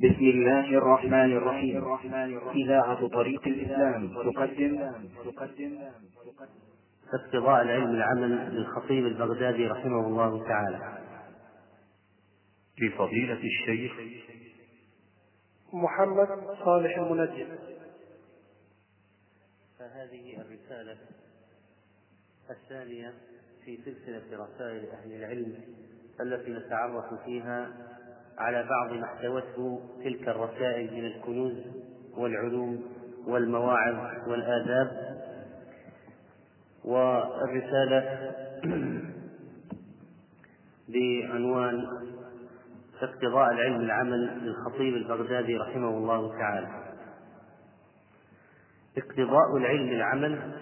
بسم الله الرحمن الرحيم. إذاعة طريق الإسلام تقدم. تقدم اقتضاء العلم العمل للخطيب البغدادي رحمه الله تعالى. لفضيلة الشيخ محمد صالح المنجم. فهذه الرسالة الثانية في سلسلة رسائل أهل العلم التي نتعرف فيها على بعض ما احتوته تلك الرسائل من الكنوز والعلوم والمواعظ والآداب. والرسالة بعنوان اقتضاء العلم العمل للخطيب البغدادي رحمه الله تعالى. اقتضاء العلم العمل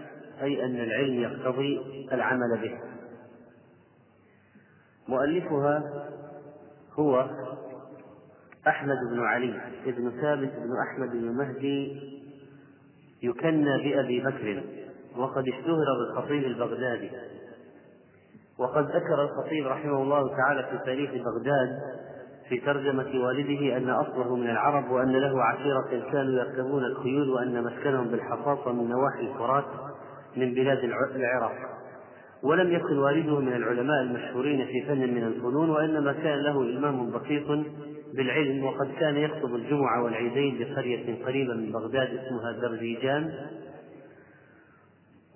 أي أن العلم يقتضي العمل به. مؤلفها هو أحمد بن علي بن ثابت بن أحمد بن مهدي يكنى بأبي بكر وقد اشتهر بالخطيب البغدادي. وقد ذكر الخطيب رحمه الله تعالى في تاريخ بغداد في ترجمة والده أن أصله من العرب وأن له عشيرة كانوا يركبون الخيول وأن مسكنهم بالحصاصة من نواحي الفرات من بلاد العراق. ولم يكن والده من العلماء المشهورين في فن من الفنون وإنما كان له إلمام بسيط بالعلم وقد كان يخطب الجمعة والعيدين بقرية قريبة من بغداد اسمها درزيجان.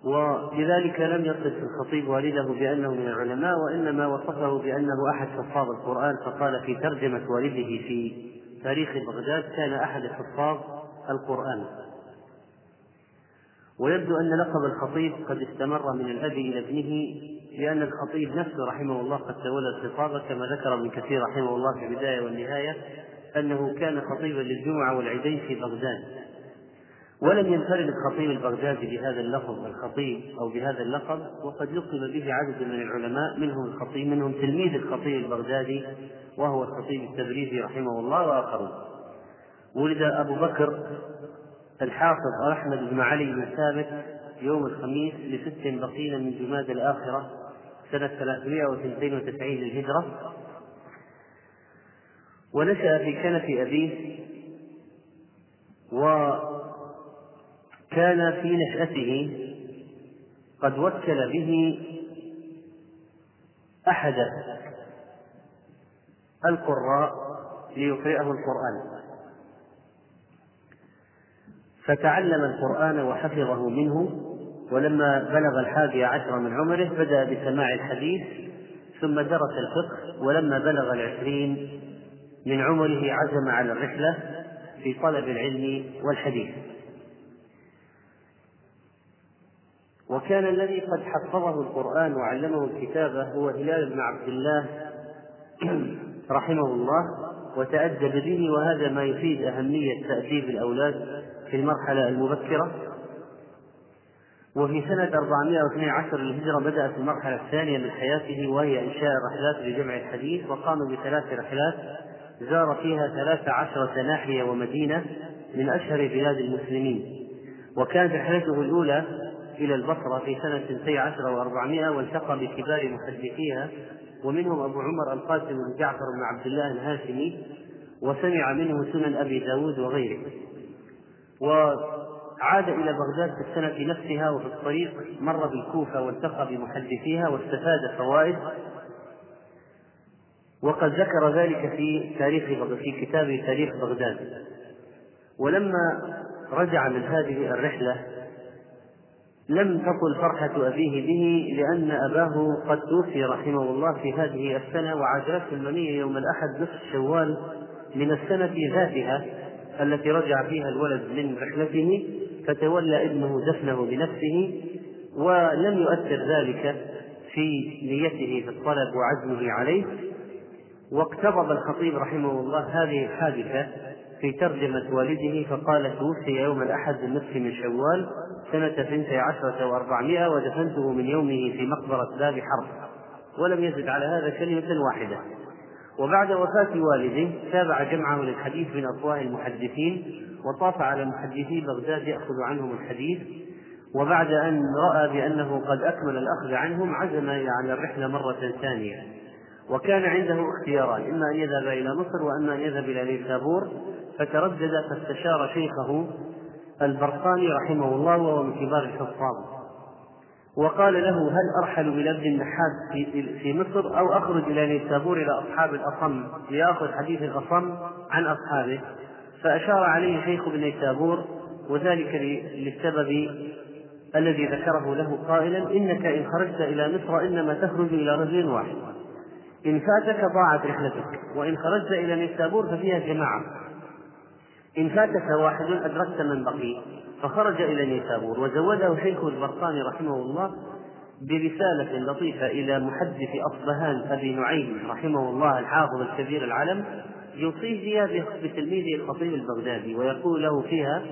ولذلك لم يصف الخطيب والده بأنه من العلماء وإنما وصفه بأنه أحد حفاظ القرآن فقال في ترجمة والده في تاريخ بغداد كان أحد حفاظ القرآن. ويبدو أن لقب الخطيب قد استمر من الأب إلى ابنه لأن الخطيب نفسه رحمه الله قد تولى الخطابة كما ذكر ابن كثير رحمه الله في البداية والنهاية أنه كان خطيبا للجمعة والعيدين في بغداد. ولم ينفرد الخطيب البغدادي بهذا اللفظ الخطيب أو بهذا اللقب وقد لقب به عدد من العلماء منهم الخطيب منهم تلميذ الخطيب البغدادي وهو الخطيب التبريزي رحمه الله وآخرون. ولد أبو بكر الحافظ أحمد بن علي بن ثابت يوم الخميس لست بقين من جماد الآخرة سنة 392 للهجرة. ونشأ في كنف أبيه وكان في نشأته قد وكل به أحد القراء ليقرئه القرآن. فتعلم القرآن وحفظه منه ولما بلغ الحادي عشر من عمره بدأ بسماع الحديث ثم درس الفقه ولما بلغ العشرين من عمره عزم على الرحلة في طلب العلم والحديث. وكان الذي قد حفظه القرآن وعلمه الكتابة هو هلال بن عبد الله رحمه الله وتأدب به وهذا ما يفيد أهمية تأديب الأولاد في المرحلة المبكرة وفي سنة 412 للهجرة بدأت المرحلة الثانية من حياته وهي إنشاء الرحلات لجمع الحديث وقام بثلاث رحلات زار فيها ثلاث عشرة ناحية ومدينة من أشهر بلاد المسلمين. وكانت رحلته الأولى إلى البصرة في سنة اثنتي عشر وأربعمائة والتقى بكبار محدثيها ومنهم أبو عمر القاسم بن جعفر بن عبد الله الهاشمي وسمع منه سنن أبي داود وغيره. وعاد إلى بغداد في السنة نفسها وفي الطريق مر بالكوفة والتقى بمحدثيها واستفاد فوائد. وقد ذكر ذلك في تاريخ في كتابه تاريخ بغداد. ولما رجع من هذه الرحلة لم تطل فرحة أبيه به لأن أباه قد توفي رحمه الله في هذه السنة وعادته المنية يوم الأحد نصف شوال من السنة ذاتها. التي رجع فيها الولد من رحلته فتولى ابنه دفنه بنفسه ولم يؤثر ذلك في نيته في الطلب وعزمه عليه. واقتضب الخطيب رحمه الله هذه الحادثة في ترجمة والده فقال توفي يوم الأحد النصف من شوال سنة ثنتي عشرة وأربعمائة ودفنته من يومه في مقبرة باب حرب. ولم يزد على هذا كلمة واحدة. وبعد وفاة والده تابع جمعه للحديث من أفواه المحدثين وطاف على محدثي بغداد يأخذ عنهم الحديث. وبعد أن رأى بأنه قد أكمل الأخذ عنهم عزم على الرحلة مرة ثانية. وكان عنده اختياران إما أن يذهب إلى مصر وإما أن يذهب إلى نيسابور فتردد فاستشار شيخه البرقاني رحمه الله وهو من كبار الحفاظ. وقال له هل أرحل إلى ابن النحاس في, في مصر أو أخرج إلى نيسابور إلى أصحاب الأصم ليأخذ حديث الأصم عن أصحابه؟ فأشار عليه شيخ ابن نيسابور وذلك للسبب الذي ذكره له قائلا إنك إن خرجت إلى مصر إنما تخرج إلى رجل واحد. إن فاتك ضاعت رحلتك وإن خرجت إلى نيسابور ففيها جماعة. إن فاتك واحد أدركت من بقي. فخرج إلى نيسابور وزوده شيخ البرقاني رحمه الله برسالة لطيفة إلى محدث أصبهان أبي نعيم رحمه الله الحافظ الكبير العلم يوصيه بتلميذه الخطيب البغدادي ويقول له فيها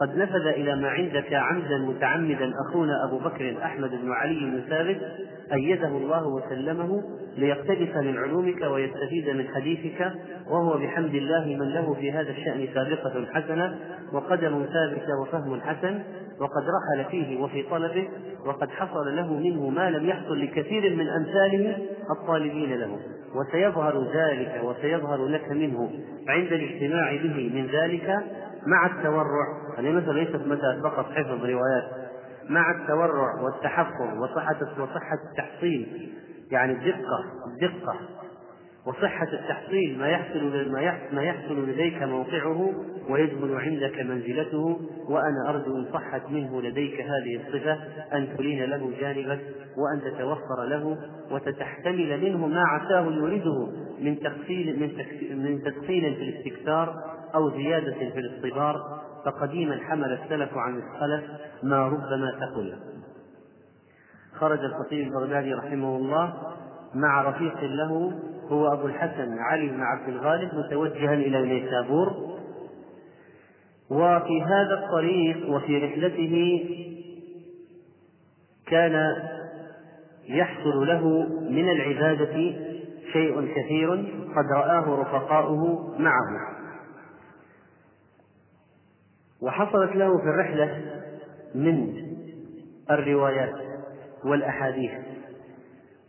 قد نفذ إلى ما عندك عمدا متعمدا أخونا أبو بكر أحمد بن علي بن ثابت أيده الله وسلمه ليقتبس من علومك ويستفيد من حديثك وهو بحمد الله من له في هذا الشأن سابقة حسنة وقدم ثابت وفهم حسن وقد رحل فيه وفي طلبه وقد حصل له منه ما لم يحصل لكثير من أمثاله الطالبين له. وسيظهر ذلك وسيظهر لك منه عند الاجتماع به من ذلك مع التورع مثلا ليست مثلا فقط حفظ روايات مع التورع والتحفظ وصحة وصحة التحصيل يعني الدقة الدقة وصحة التحصيل ما يحصل ما يحصل لديك موقعه ويجمل عندك منزلته وأنا أرجو إن صحت منه لديك هذه الصفة أن تلين له جانبك وأن تتوفر له وتتحتمل منه ما عساه يريده من تقصير من تدخين في الاستكثار أو زيادة في الاصطبار فقديما حمل السلف عن الخلف ما ربما تقل خرج الخطيب البغدادي رحمه الله مع رفيق له هو أبو الحسن علي بن عبد الغالب متوجها إلى نيسابور. وفي هذا الطريق وفي رحلته كان يحصل له من العبادة شيء كثير قد رآه رفقاؤه معه. وحصلت له في الرحلة من الروايات والأحاديث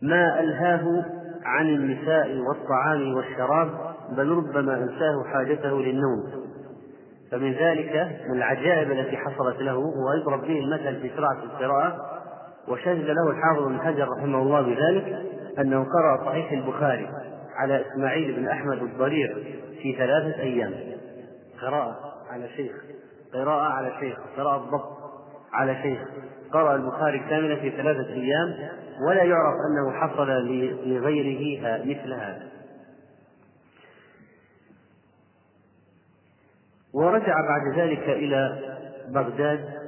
ما ألهاه عن النساء والطعام والشراب بل ربما أنساه حاجته للنوم. فمن ذلك من العجائب التي حصلت له ويضرب به المثل في سرعة القراءة. وشهد له الحافظ بن حجر رحمه الله بذلك أنه قرأ صحيح البخاري على إسماعيل بن أحمد الضرير في ثلاثة أيام. قراءة على شيخ قراءة على شيخ قراءة الضبط على شيخ. قرأ البخاري كاملا في ثلاثة أيام ولا يعرف أنه حصل لغيره مثل هذا. ورجع بعد ذلك إلى بغداد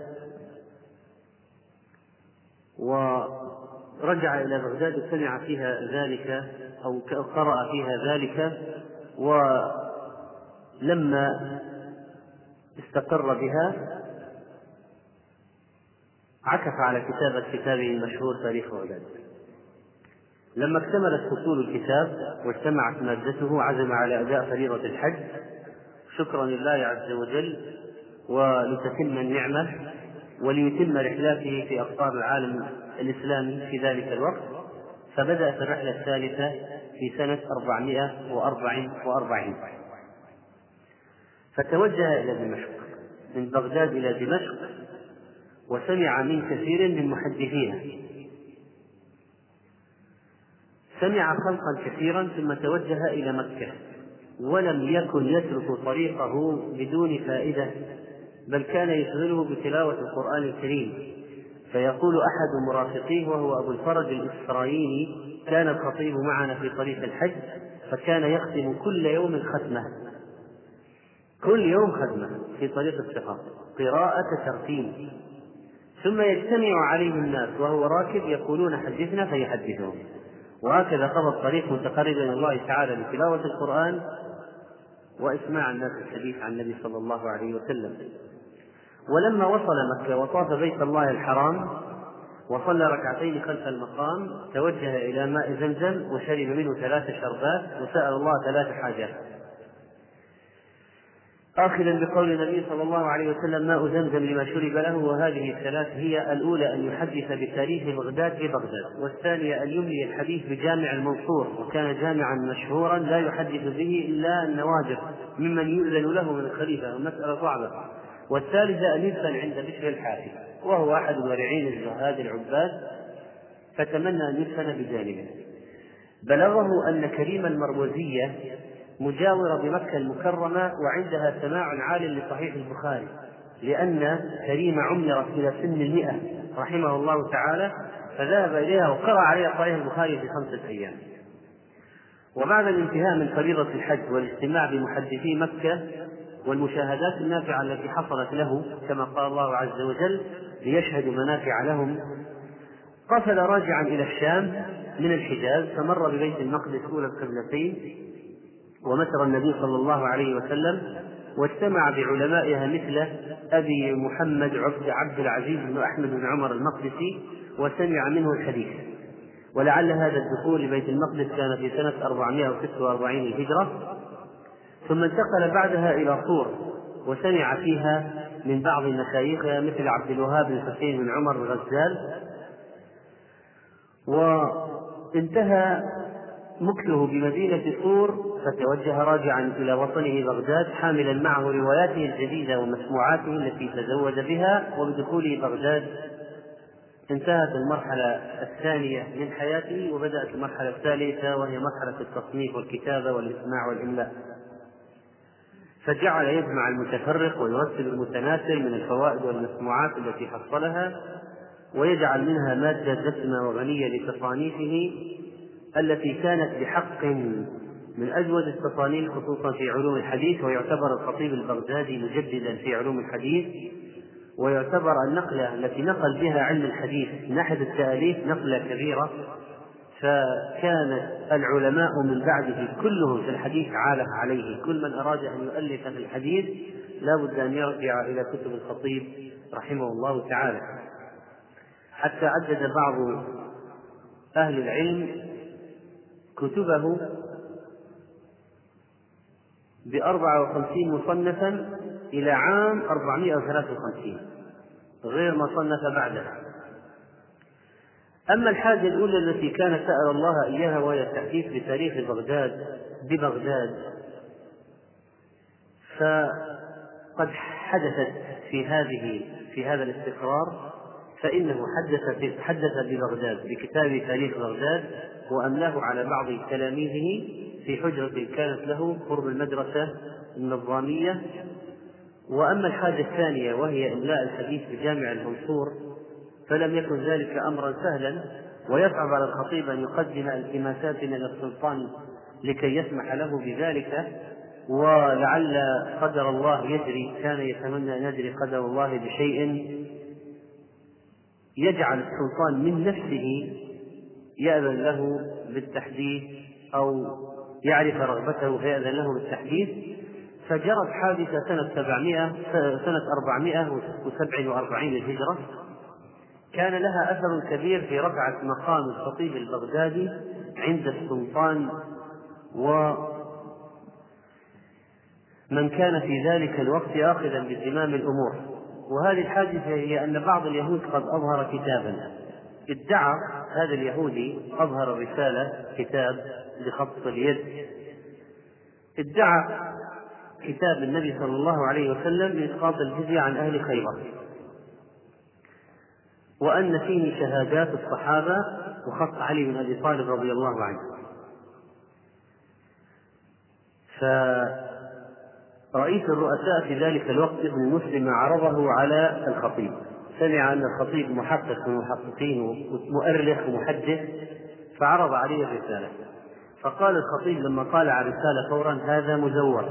ورجع إلى بغداد وسمع فيها ذلك أو قرأ فيها ذلك ولما استقر بها. عكف على كتابة كتابه المشهور تاريخ بغداد لما اكتملت فصول الكتاب واجتمعت مادته عزم على أداء فريضة الحج. شكرا لله عز وجل ولتتم النعمة وليتم رحلاته في أقطار العالم الإسلامي في ذلك الوقت. فبدأت الرحلة الثالثة في سنة 444 فتوجه إلى دمشق من بغداد إلى دمشق وسمع من كثير من محدثيها سمع خلقا كثيرا ثم توجه إلى مكة ولم يكن يترك طريقه بدون فائدة بل كان يشغله بتلاوة القرآن الكريم. فيقول أحد مرافقيه وهو أبو الفرج الإسرائيلي كان الخطيب معنا في طريق الحج فكان يختم كل يوم ختمة كل يوم ختمة في طريق الثقة قراءة ترتيل ثم يجتمع عليه الناس وهو راكب يقولون حدثنا فيحدثهم. وهكذا قضى الطريق متقربا إلى الله تعالى بتلاوة القرآن وإسماع الناس الحديث عن النبي صلى الله عليه وسلم. ولما وصل مكة وطاف بيت الله الحرام وصلى ركعتين خلف المقام توجه إلى ماء زمزم وشرب منه ثلاث شربات وسأل الله ثلاث حاجات. آخذا بقول النبي صلى الله عليه وسلم ماء زمزم لما شرب له. وهذه الثلاث هي الأولى أن يحدث بتاريخ بغداد في بغداد والثانية أن يملي الحديث بجامع المنصور وكان جامعا مشهورا لا يحدث به إلا النوادر ممن يؤذن له من الخليفة ومسألة صعبة. والثالثة أن يدفن عند بشر الحافي وهو أحد الورعين الزهاد العباد فتمنى أن يدفن بجانبه. بلغه أن كريم المروزية مجاورة بمكة المكرمة وعندها سماع عال لصحيح البخاري لأن كريم عمرت إلى سن المئة رحمه الله تعالى فذهب إليها وقرأ عليها صحيح البخاري في خمسة أيام. وبعد الانتهاء من فريضة الحج والاجتماع بمحدثي مكة والمشاهدات النافعة التي حصلت له كما قال الله عز وجل ليشهدوا منافع لهم قفل راجعا إلى الشام من الحجاز فمر ببيت المقدس أولى القبلتين ومسر النبي صلى الله عليه وسلم واجتمع بعلمائها مثل أبي محمد عبد عبد العزيز بن أحمد بن عمر المقدسي وسمع منه الحديث. ولعل هذا الدخول لبيت المقدس كان في سنة 446 الهجرة. ثم انتقل بعدها إلى طور وسمع فيها من بعض مشايخها مثل عبد الوهاب بن حسين بن عمر الغزال. وانتهى مكثه بمدينة طور فتوجه راجعا إلى وطنه بغداد حاملا معه رواياته الجديدة ومسموعاته التي تزود بها وبدخوله بغداد انتهت المرحلة الثانية من حياته وبدأت المرحلة الثالثة وهي مرحلة التصنيف والكتابة والإسماع والإملاء. فجعل يجمع المتفرق ويرتب المتناثر من الفوائد والمسموعات التي حصلها ويجعل منها مادة دسمة وغنية لتصانيفه التي كانت بحق من أجود التصانيف خصوصا في علوم الحديث ويعتبر الخطيب البغدادي مجددا في علوم الحديث ويعتبر النقلة التي نقل بها علم الحديث أحد التأليف نقلة كبيرة. فكان العلماء من بعده كلهم في الحديث عاله عليه. كل من أراد أن يؤلف في الحديث لا بد أن يرجع إلى كتب الخطيب رحمه الله تعالى. حتى عدد بعض أهل العلم كتبه بأربعة وخمسين مصنفا إلى عام أربعمائة وثلاثة وخمسين غير ما صنف بعدها أما الحاجة الأولى التي كان سأل الله إياها وهي التحديث بتاريخ بغداد ببغداد فقد حدثت في هذه في هذا الاستقرار فإنه حدث حدث ببغداد بكتاب تاريخ بغداد وأملاه على بعض تلاميذه في حجرة كانت له قرب المدرسة النظامية. وأما الحاجة الثانية وهي إملاء الحديث بجامع المنصور فلم يكن ذلك أمرا سهلا ويصعب على الخطيب أن يقدم التماسات إلى السلطان لكي يسمح له بذلك. ولعل قدر الله يجري كان يتمنى أن يجري قدر الله بشيء يجعل السلطان من نفسه يأذن له بالتحديث أو يعرف رغبته فيأذن له بالتحديث فجرت حادثة سنة 700 سنة 447 للهجرة. كان لها أثر كبير في رفعة مقام الخطيب البغدادي عند السلطان ومن كان في ذلك الوقت آخذا بزمام الأمور. وهذه الحادثة هي أن بعض اليهود قد أظهر كتابا. ادعى هذا اليهودي أظهر رسالة كتاب بخط اليد. ادعى كتاب النبي صلى الله عليه وسلم بإسقاط الجزية عن أهل خيبر. وأن فيه شهادات الصحابة وخط علي بن أبي طالب رضي الله عنه. فرئيس الرؤساء في ذلك الوقت ابن مسلم عرضه على الخطيب. سمع أن الخطيب محقق من المحققين ومؤرخ ومحدث فعرض عليه الرسالة. فقال الخطيب لما طالع الرسالة فورا هذا مزور.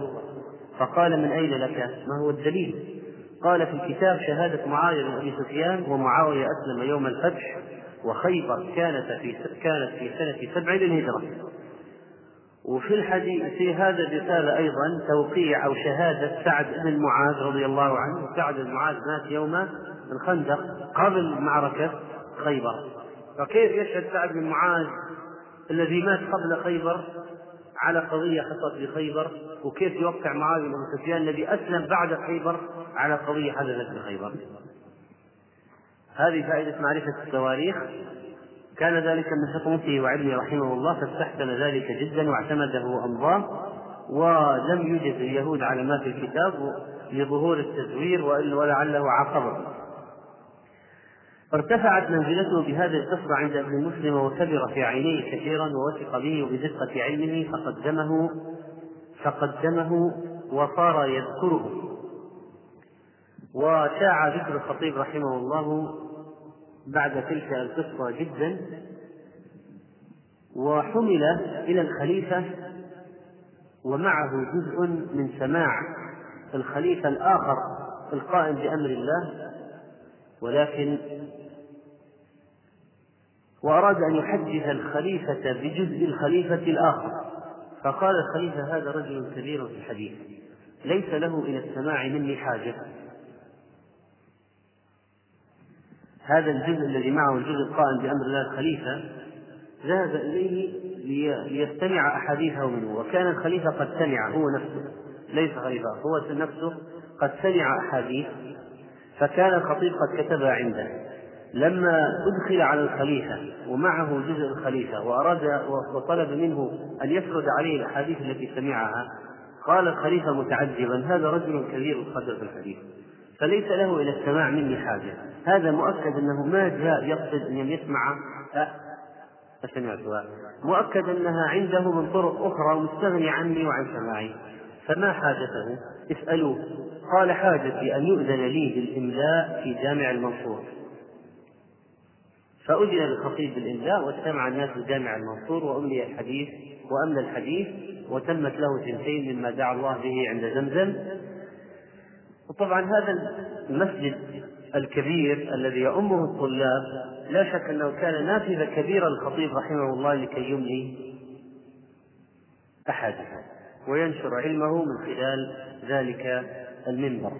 فقال من أين لك؟ ما هو الدليل؟ قال في الكتاب شهادة معاوية بن أبي سفيان ومعاوية أسلم يوم الفتح وخيبر كانت في كانت في سنة سبع للهجرة. وفي الحديث في هذا الرسالة أيضا توقيع أو شهادة سعد بن معاذ رضي الله عنه. سعد بن معاذ مات يوم الخندق قبل معركة خيبر. فكيف يشهد سعد بن معاذ الذي مات قبل خيبر على قضية حصلت في خيبر؟ وكيف يوقع معاوية بن سفيان الذي أسلم بعد خيبر على قضية حدثت في خيبر؟ هذه فائدة معرفة التواريخ. كان ذلك من حكمته وعلمه رحمه الله فاستحسن ذلك جدا واعتمده وأمضاه ولم يوجد اليهود على ما في الكتاب لظهور التزوير ولعله عاقبه ارتفعت منزلته بهذه القصة عند ابن مسلم وكبر في عينيه كثيرا ووثق به وبدقة علمه فقدمه فقدمه وصار يذكره. وشاع ذكر الخطيب رحمه الله بعد تلك القصة جدا وحمل إلى الخليفة ومعه جزء من سماع الخليفة الآخر القائم بأمر الله ولكن وأراد أن يحدث الخليفة بجزء الخليفة الآخر. فقال الخليفة هذا رجل كبير في الحديث ليس له إلى السماع مني حاجة. هذا الجزء الذي معه الجزء القائم بأمر الله الخليفة ذهب إليه ليستمع أحاديثه منه. وكان الخليفة قد سمع هو نفسه ليس خليفة هو نفسه قد سمع أحاديث. فكان الخطيب قد كتبها عنده. لما أدخل على الخليفة ومعه جزء الخليفة وأراد وطلب منه أن يسرد عليه الأحاديث التي سمعها قال الخليفة متعجبا هذا رجل كبير القدر في الحديث فليس له إلى السماع مني حاجة هذا مؤكد أنه ما جاء يقصد أن يسمع. فسمعتها. مؤكد أنها عنده من طرق أخرى مستغني عني وعن سماعي فما حاجته؟ اسألوه. قال حاجتي أن يؤذن لي بالإملاء في جامع المنصور. فأذن للخطيب بالإملاء واجتمع الناس في جامع المنصور وأملي الحديث وأملى الحديث وتمت له سنتين مما دعا الله به عند زمزم. وطبعا هذا المسجد الكبير الذي يؤمه الطلاب لا شك أنه كان نافذة كبيرة للخطيب رحمه الله لكي يملي أحدها وينشر علمه من خلال ذلك المنبر.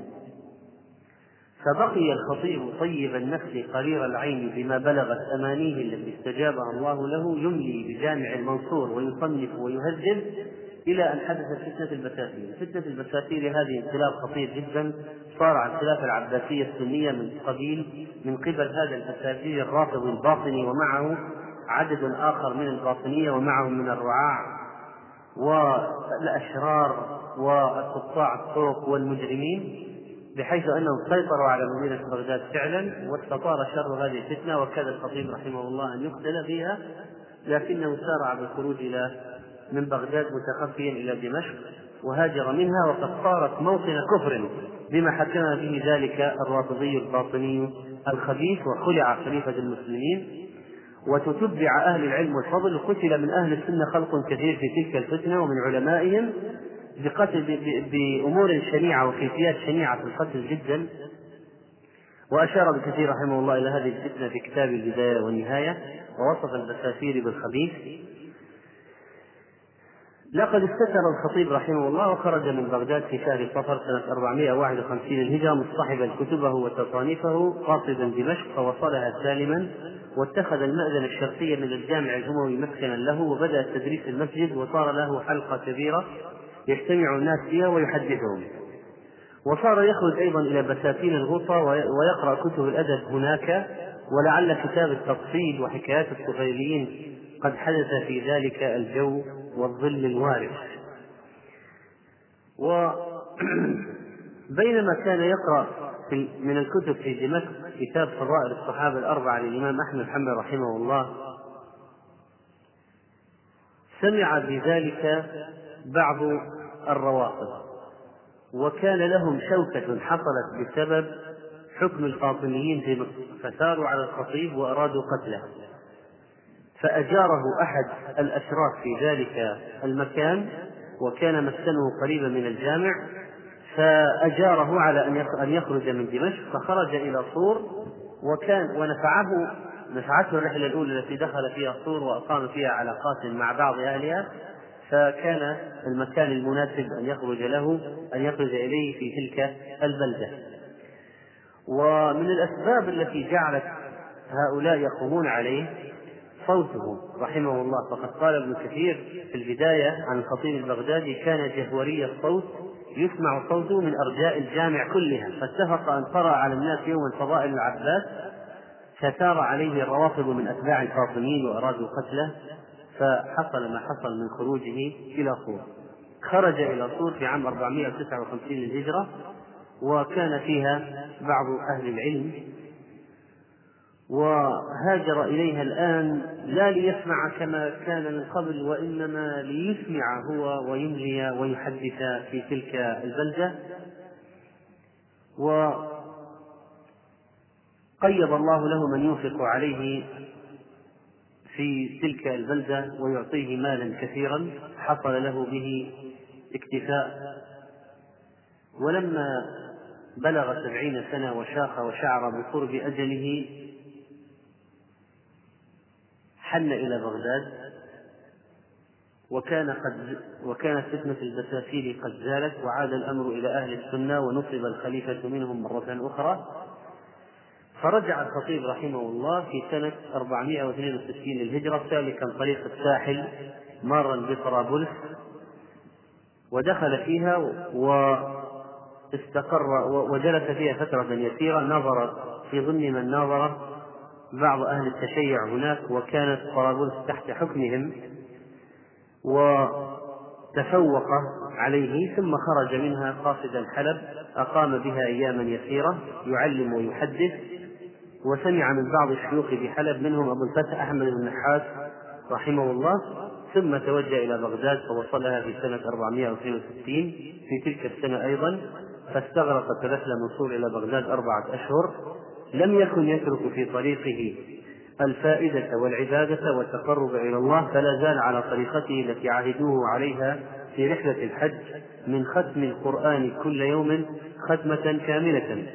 فبقي الخطيب طيب النفس قرير العين بما بلغت أمانيه التي استجابها الله له يملي بجامع المنصور ويصنف ويهذب إلى أن حدثت فتنة البساتين، فتنة البساتين هذه انقلاب خطير جدا. صار على الخلافة العباسية السنية من قبيل من قبل هذا البساتين الرافض الباطني ومعه عدد آخر من الباطنية ومعهم من الرعاع والأشرار وقطاع الطرق والمجرمين. بحيث انهم سيطروا على مدينة بغداد فعلا واستطار شر هذه الفتنة وكاد الخطيب رحمه الله أن يقتل فيها لكنه سارع بالخروج إلى من بغداد متخفيا إلى دمشق وهاجر منها وقد صارت موطن كفر بما حكم به ذلك الرافضي الباطني الخبيث وخلع خليفة المسلمين وتتبع أهل العلم والفضل وقتل من أهل السنة خلق كثير في تلك الفتنة ومن علمائهم بقتل بأمور شنيعة وكيفيات شنيعة في القتل جدا. وأشار ابن كثير رحمه الله إلى هذه الفتنة في كتاب البداية والنهاية ووصف البساتير بالخبيث. لقد استتر الخطيب رحمه الله وخرج من بغداد في شهر صفر سنة 451 الهجرة مصطحبا كتبه وتصانيفه قاصدا دمشق فوصلها سالما واتخذ المأذن الشرقي من الجامع الأموي مسكنا له وبدأ التدريس في المسجد وصار له حلقة كبيرة. يجتمع الناس فيها ويحدثهم. وصار يخرج أيضا إلى بساتين الغوطة ويقرأ كتب الأدب هناك ولعل كتاب التفصيل وحكايات الطفيليين قد حدث في ذلك الجو والظل الوارد. وبينما كان يقرأ من الكتب في دمشق كتاب فضائل الصحابة الأربعة للإمام أحمد حنبل رحمه الله سمع بذلك بعض الروافض. وكان لهم شوكة حصلت بسبب حكم الفاطميين في مصر فثاروا على الخطيب وأرادوا قتله. فأجاره أحد الأشراف في ذلك المكان وكان مسكنه قريبا من الجامع فأجاره على أن يخرج من دمشق فخرج إلى صور وكان ونفعه نفعته الرحلة الأولى التي دخل فيها صور وأقام فيها علاقات مع بعض أهلها فكان المكان المناسب أن يخرج له أن يخرج إليه في تلك البلدة. ومن الأسباب التي جعلت هؤلاء يقومون عليه صوته رحمه الله. فقد قال ابن كثير في البداية عن الخطيب البغدادي كان جهوري الصوت يسمع صوته من أرجاء الجامع كلها. فاتفق أن قرأ على الناس يوما فضائل العباس فثار عليه الروافض من أتباع الفاطميين وأرادوا قتله. فحصل ما حصل من خروجه إلى صور خرج إلى صور في عام 459 للهجرة وكان فيها بعض أهل العلم وهاجر إليها الآن لا ليسمع كما كان من قبل وإنما ليسمع هو ويملي ويحدث في تلك البلدة وقيض الله له من ينفق عليه في تلك البلدة ويعطيه مالا كثيرا حصل له به اكتفاء. ولما بلغ سبعين سنة وشاخ وشعر بقرب أجله حن إلى بغداد وكان قد وكانت فتنة البساتين قد زالت وعاد الأمر إلى أهل السنة ونصب الخليفة منهم مرة أخرى. فرجع الخطيب رحمه الله في سنة 462 للهجرة سالكا طريق الساحل مارا بطرابلس ودخل فيها واستقر وجلس فيها فترة يسيرة نظر في ضمن من ناظر بعض أهل التشيع هناك وكانت طرابلس تحت حكمهم وتفوق عليه ثم خرج منها قاصدا حلب أقام بها أياما يسيرة يعلم ويحدث وسمع من بعض الشيوخ بحلب منهم أبو الفتح أحمد بن النحاس رحمه الله ثم توجه إلى بغداد فوصلها في سنة 462 في تلك السنة أيضا فاستغرقت رحلة من صور إلى بغداد أربعة أشهر لم يكن يترك في طريقه الفائدة والعبادة والتقرب إلى الله فلا زال على طريقته التي عهدوه عليها في رحلة الحج من ختم القرآن كل يوم ختمة كاملة.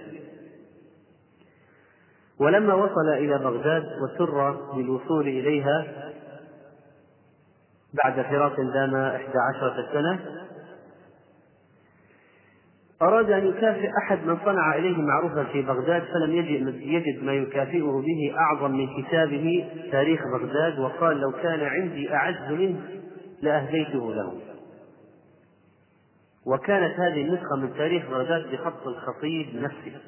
ولما وصل إلى بغداد وسر بالوصول إليها بعد فراق دام إحدى عشرة سنة أراد أن يكافئ أحد من صنع إليه معروفا في بغداد فلم يجد, يجد ما يكافئه به أعظم من كتابه تاريخ بغداد وقال لو كان عندي أعز منه لأهديته له. وكانت هذه النسخة من تاريخ بغداد بخط الخطيب نفسه.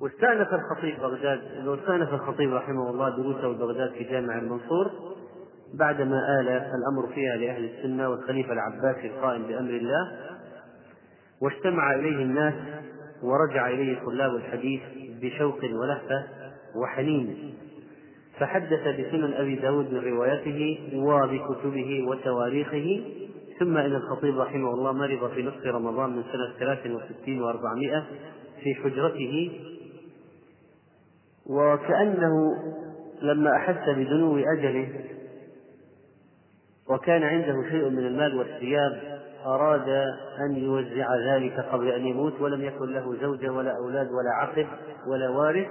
واستأنف الخطيب بغداد واستأنف الخطيب رحمه الله دروسه بغداد في جامع المنصور بعدما آل الأمر فيها لأهل السنة والخليفة العباسي القائم بأمر الله واجتمع إليه الناس ورجع إليه طلاب الحديث بشوق ولهفة وحنين فحدث بسنن أبي داود من روايته وبكتبه وتواريخه ثم إن الخطيب رحمه الله مرض في نصف رمضان من سنة ثلاث وستين وأربعمائة في حجرته وكأنه لما أحس بدنو أجله وكان عنده شيء من المال والثياب أراد أن يوزع ذلك قبل أن يموت ولم يكن له زوجة ولا أولاد ولا عقب ولا وارث.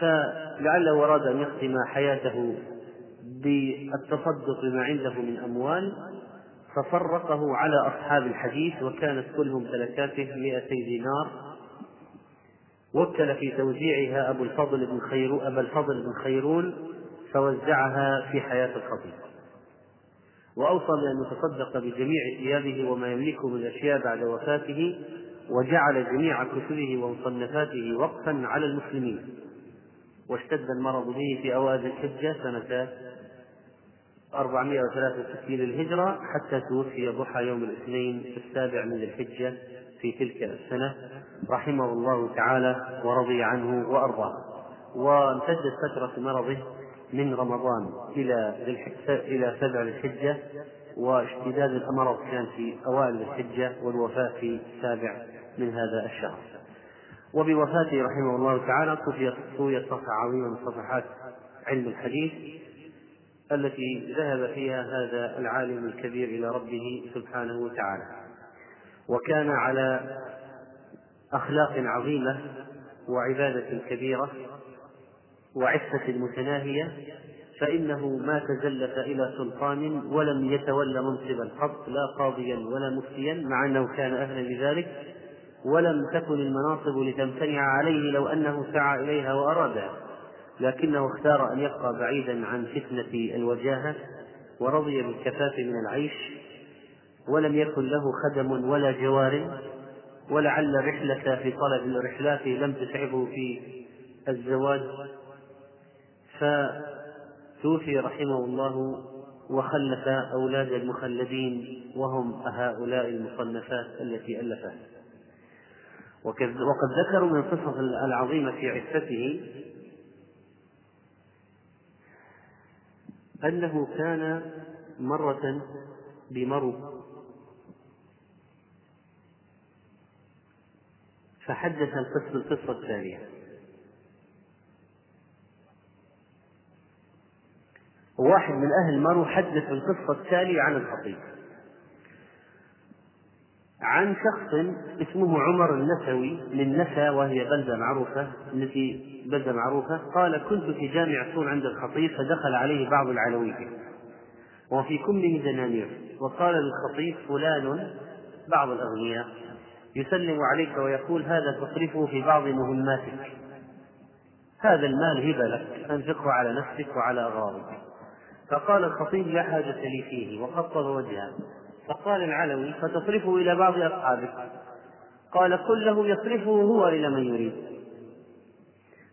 فلعله أراد أن يختم حياته بالتصدق بما عنده من أموال. ففرقه على أصحاب الحديث وكانت كلهم تلكاته مئتي دينار. وكل في توزيعها أبو الفضل بن خيرون أبا الفضل بن خيرون فوزعها في حياة الخطيب. وأوصى بأن يتصدق بجميع ثيابه وما يملكه من أشياء بعد وفاته وجعل جميع كتبه ومصنفاته وقفا على المسلمين. واشتد المرض به في أوائل الحجة سنة 463 للهجرة حتى توفي ضحى يوم الاثنين في السابع من الحجة في تلك السنة رحمه الله تعالى ورضي عنه وأرضاه. وامتدت فترة مرضه من رمضان إلى إلى سبع الحجة واشتداد المرض كان في أوائل الحجة والوفاة في السابع من هذا الشهر. وبوفاته رحمه الله تعالى طويت صفحة عظيمة من صفحات علم الحديث التي ذهب فيها هذا العالم الكبير إلى ربه سبحانه وتعالى. وكان على أخلاق عظيمة وعبادة كبيرة وعفة متناهية فإنه ما تزلف إلى سلطان ولم يتولى منصبا قط لا قاضيا ولا مفتيا مع أنه كان أهلا لذلك ولم تكن المناصب لتمتنع عليه لو أنه سعى إليها وأرادها لكنه اختار أن يبقى بعيدا عن فتنة الوجاهة ورضي بالكفاف من العيش ولم يكن له خدم ولا جوار ولعل الرحلة في طلب رحلاته لم تتعبه في الزواج. فتوفي رحمه الله وخلف أولاد المخلدين وهم هؤلاء المصنفات التي ألفها. وقد ذكروا من القصص العظيمة في عفته أنه كان مرة بمرو فحدث القصة القصة التالية واحد من أهل مرو حدث القصة التالية عن الخطيب. عن شخص اسمه عمر النسوي من نسا وهي بلدة معروفة التي بلدة معروفة. قال كنت في جامع سور عند الخطيب فدخل عليه بعض العلوية وفي كمه دنانير. وقال للخطيب فلان بعض الأغنياء. يسلم عليك ويقول هذا تصرفه في بعض مهماتك. هذا المال هبة لك. أنفقه على نفسك وعلى أغراضك. فقال الخطيب لا حاجة لي فيه وخطب وجهه. فقال العلوي فتصرفه إلى بعض أصحابك. قال قل له يصرفه هو إلى من يريد.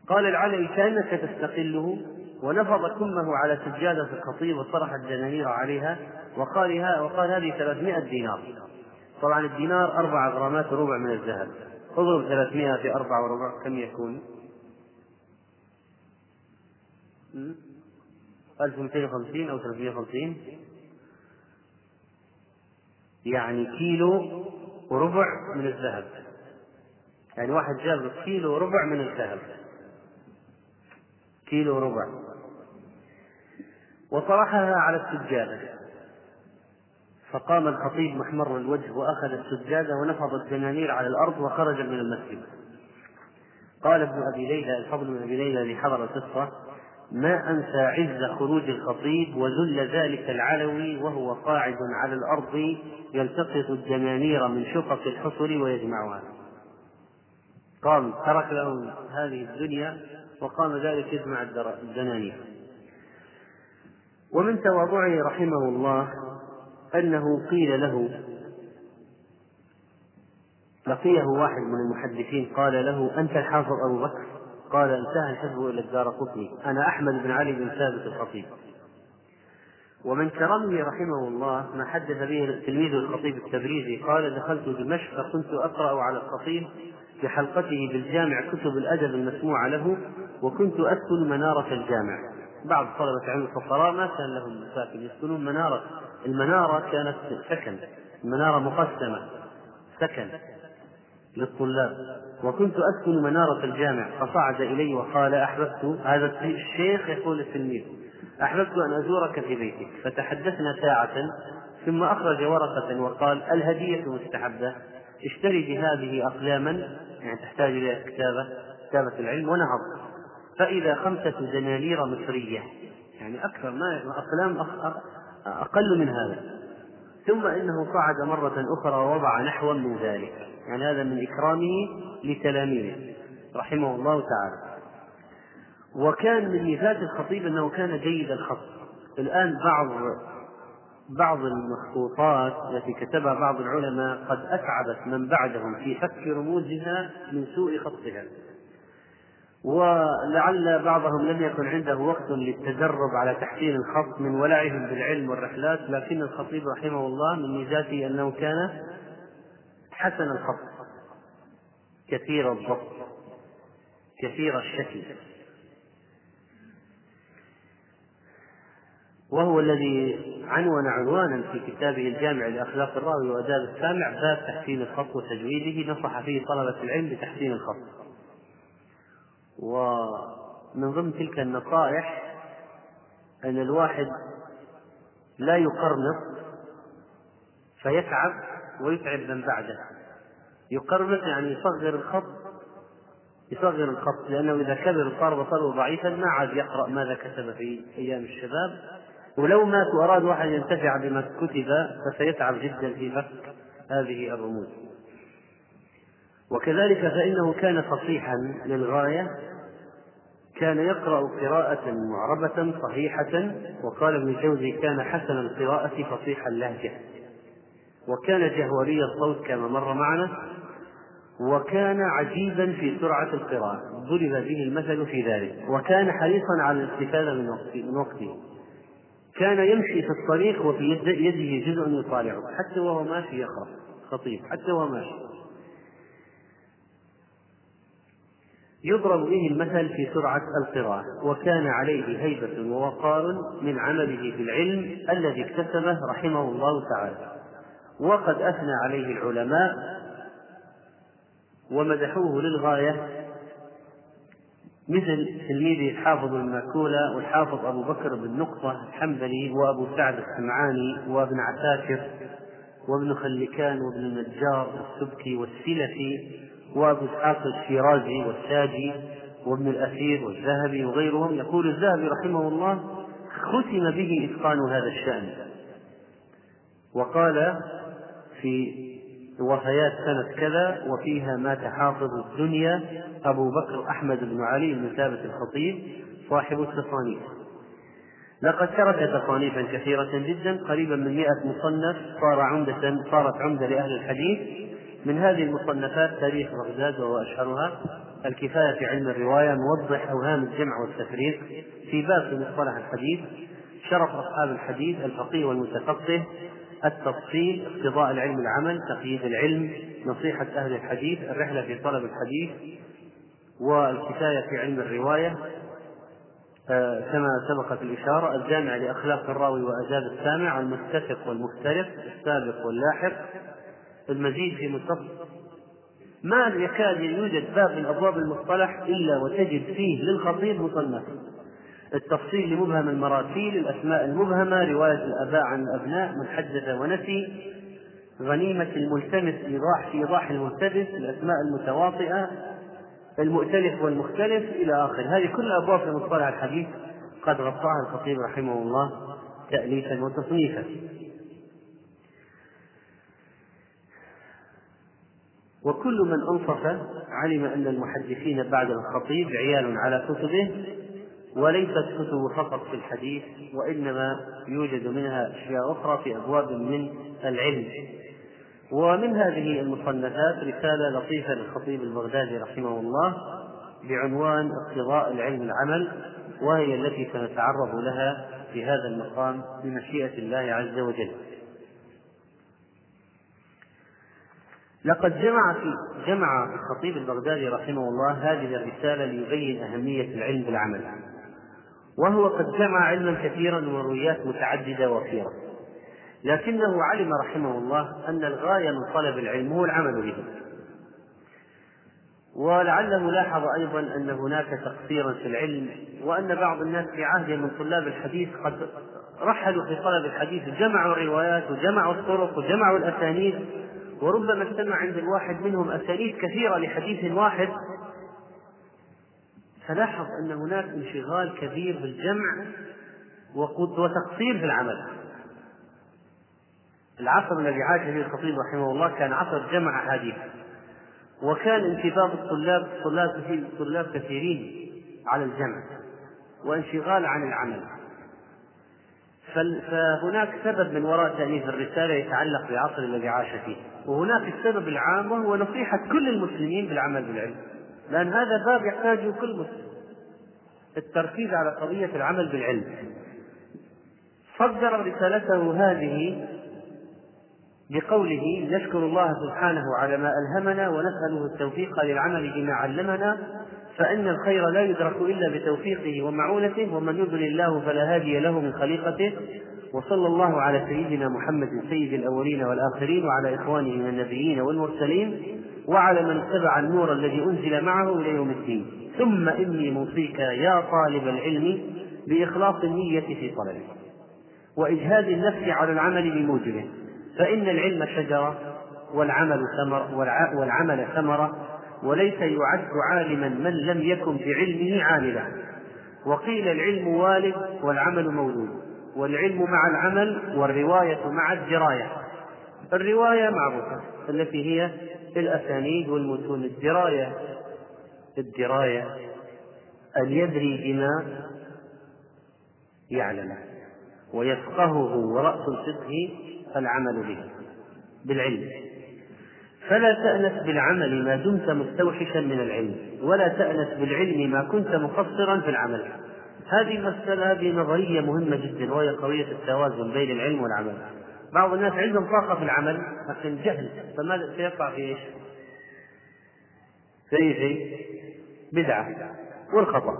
قال العلوي كأنك تستقله. ونفض كمه على سجادة الخطيب وطرح الدنانير عليها وقال وقال هذه 300 دينار. طبعا الدينار أربع غرامات وربع من الذهب. اضرب 300 في أربعة وربع كم يكون؟ 1250 أو 350 يعني كيلو وربع من الذهب. يعني واحد جاب كيلو وربع من الذهب. كيلو وربع. وطرحها على السجادة فقام الخطيب محمر الوجه وأخذ السجادة ونفض الدنانير على الأرض وخرج من المسجد. قال ابن أبي ليلى الفضل بن أبي ليلى الذي حضر القصة ما أنسى عز خروج الخطيب وذل ذلك العلوي وهو قاعد على الأرض يلتقط الدنانير من شقق الحصر ويجمعها. قام ترك لهم هذه الدنيا وقام ذلك يجمع الدنانير. ومن تواضعه رحمه الله أنه قيل له لقيه واحد من المحدثين قال له أنت الحافظ أبو بكر؟ قال انتهى الحزب إلى الدار قطني. أنا أحمد بن علي بن ثابت الخطيب. ومن كرمه رحمه الله ما حدث به تلميذ الخطيب التبريزي قال دخلت دمشق فكنت أقرأ على الخطيب في حلقته بالجامع كتب الأدب المسموعة له وكنت أسكن منارة الجامع. بعض طلبة علم الفقراء ما كان لهم مساكن يسكنون منارة المنارة كانت سكن المنارة مقسمة سكن للطلاب. وكنت أسكن منارة الجامع فصعد إلي وقال أحببت هذا الشيخ يقول للتلميذ أحببت أن أزورك في بيتك. فتحدثنا ساعة ثم أخرج ورقة وقال الهدية مستحبة اشتري بهذه أقلاما يعني تحتاج إلى كتابة كتابة العلم ونهض. فإذا خمسة دنانير مصرية يعني أكثر ما أقلام أقل من هذا. ثم إنه صعد مرة أخرى ووضع نحوا من ذلك. يعني هذا من إكرامه لتلاميذه رحمه الله تعالى. وكان من ميزات الخطيب أنه كان جيد الخط. الآن بعض بعض المخطوطات التي كتبها بعض العلماء قد أتعبت من بعدهم في فك رموزها من سوء خطها. ولعل بعضهم لم يكن عنده وقت للتدرب على تحسين الخط من ولعهم بالعلم والرحلات لكن الخطيب رحمه الله من ميزاته أنه كان حسن الخط. كثير الضبط. كثير الشكل. وهو الذي عنون عنوانا في كتابه الجامع لأخلاق الراوي وآداب السامع باب تحسين الخط وتجويده نصح فيه طلبة العلم بتحسين الخط. ومن ضمن تلك النصائح أن الواحد لا يقرنط فيتعب ويتعب من بعده. يقرنط يعني يصغر الخط يصغر الخط لأنه إذا كبر صار بصره ضعيفا ما عاد يقرأ ماذا كتب في أيام الشباب. ولو مات وأراد واحد ينتفع بما كتب فسيتعب جدا في فك هذه الرموز. وكذلك فإنه كان فصيحا للغاية كان يقرأ قراءة معربة صحيحة وقال ابن الجوزي كان حسن القراءة فصيح اللهجة وكان جهوري الصوت كما مر معنا وكان عجيبا في سرعة القراءة. ضرب به المثل في ذلك. وكان حريصا على الاستفادة من وقته. كان يمشي في الطريق وفي يده جزء يطالعه حتى وهو ماشي يقرأ. خطيب حتى وهو ماشي. يضرب به المثل في سرعة القراءة وكان عليه هيبة ووقار من عمله بالعلم الذي اكتسبه رحمه الله تعالى. وقد أثنى عليه العلماء ومدحوه للغاية مثل تلميذه الحافظ الماكولة والحافظ أبو بكر بن نقطة الحنبلي وأبو سعد السمعاني وابن عساكر وابن خلكان وابن النجار السبكي والسلفي وأبو إسحاق الشيرازي والساجي وابن الأثير والذهبي وغيرهم يقول الذهبي رحمه الله ختم به إتقان هذا الشأن. وقال في وفيات سنة كذا وفيها مات حافظ الدنيا أبو بكر أحمد بن علي بن ثابت الخطيب صاحب التصانيف. لقد ترك تصانيفا كثيرة جدا قريبا من مئة مصنف صار عمدة صارت عمدة لأهل الحديث من هذه المصنفات تاريخ بغداد وهو أشهرها الكفاية في علم الرواية موضح أوهام الجمع والتفريق في باب مصطلح الحديث شرف أصحاب الحديث الفقيه والمتفقه التفصيل اقتضاء العلم العمل تقييد العلم نصيحة أهل الحديث الرحلة في طلب الحديث والكفاية في علم الرواية. آه، كما سبقت الإشارة الجامع لأخلاق الراوي وآداب السامع المتفق والمختلف السابق واللاحق المزيد في متصل. ما يكاد يوجد باب من أبواب المصطلح إلا وتجد فيه للخطيب مصنف. التفصيل لمبهم المراسيل الأسماء المبهمة رواية الآباء عن الأبناء من حدث ونسي غنيمة الملتمس إيضاح في إيضاح الملتبس الأسماء المتواطئة المؤتلف والمختلف إلى آخره هذه كل أبواب في مصطلح الحديث قد غطاها الخطيب رحمه الله تأليفا وتصنيفا. وكل من أنصف علم أن المحدثين بعد الخطيب عيال على كتبه وليست كتب فقط في الحديث وإنما يوجد منها أشياء أخرى في أبواب من العلم ومن هذه المصنفات رسالة لطيفة للخطيب البغدادي رحمه الله بعنوان اقتضاء العلم العمل وهي التي سنتعرض لها في هذا المقام بمشيئة الله عز وجل. لقد جمع في جمع الخطيب البغدادي رحمه الله هذه الرسالة ليبين أهمية العلم بالعمل. وهو قد جمع علما كثيرا ومرويات متعددة وفيرة لكنه علم رحمه الله أن الغاية من طلب العلم هو العمل به. ولعله لاحظ أيضا أن هناك تقصيرا في العلم وأن بعض الناس في عهد من طلاب الحديث قد رحلوا في طلب الحديث جمعوا الروايات وجمعوا الطرق وجمعوا الأسانيد وربما اجتمع عند الواحد منهم أسانيد كثيرة لحديث واحد فلاحظ أن هناك انشغال كبير بالجمع وتقصير في العمل. العصر الذي عاش فيه الخطيب رحمه الله كان عصر جمع أحاديث وكان انتباه الطلاب طلاب طلاب كثيرين على الجمع وانشغال عن العمل. فهناك سبب من وراء تأليف الرسالة يتعلق بالعصر الذي عاش فيه. وهناك السبب العام وهو نصيحة كل المسلمين بالعمل بالعلم لأن هذا باب يحتاجه كل مسلم. التركيز على قضية العمل بالعلم. صدر رسالته هذه بقوله نشكر الله سبحانه على ما ألهمنا ونسأله التوفيق للعمل بما علمنا فإن الخير لا يدرك إلا بتوفيقه ومعونته ومن يضلل الله فلا هادي له من خليقته. وصلى الله على سيدنا محمد سيد الأولين والآخرين وعلى إخوانه من النبيين والمرسلين وعلى من اتبع النور الذي أنزل معه إلى يوم الدين. ثم إني موصيك يا طالب العلم بإخلاص النية في طلبه وإجهاد النفس على العمل بموجبه. فإن العلم شجرة والعمل ثمر والعمل ثمرة وليس يعد عالما من لم يكن بعلمه عاملا. وقيل العلم والد والعمل مولود والعلم مع العمل والرواية مع الدراية. الرواية معروفة التي هي الأسانيد والمتون. الدراية الدراية أن يدري بما يعلمه ويفقهه ورأس الفقه العمل به بالعلم. فلا تأنس بالعمل ما دمت مستوحشا من العلم ولا تأنس بالعلم ما كنت مقصرا في العمل. هذه المسألة هذه نظرية مهمة جدا وهي قضية التوازن بين العلم والعمل. بعض الناس عندهم طاقة في العمل لكن جهل. فماذا سيقع في إيش؟ في شيء؟ بدعة والخطأ.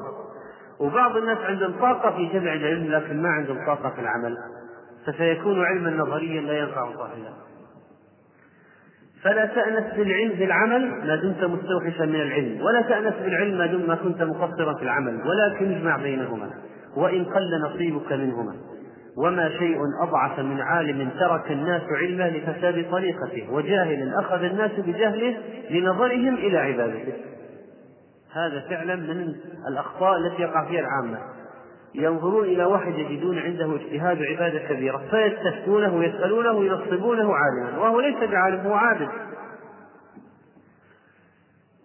وبعض الناس عندهم طاقة في جمع العلم لكن ما عندهم طاقة في العمل. فسيكون علما نظريا لا ينفع صاحبه فلا تأنس بالعلم بالعمل ما دمت مستوحشا من العلم ولا تأنس بالعلم ما دمت كنت مقصرا في العمل ولكن اجمع بينهما وإن قل نصيبك منهما. وما شيء أضعف من عالم ترك الناس علما لفساد طريقته وجاهل أخذ الناس بجهله لنظرهم إلى عبادته. هذا فعلا من الأخطاء التي يقع فيها العامة. ينظرون إلى واحد يجدون عنده اجتهاد عبادة كبيرة فيستفتونه ويسألونه وينصبونه عالما وهو ليس بعالم هو عابد.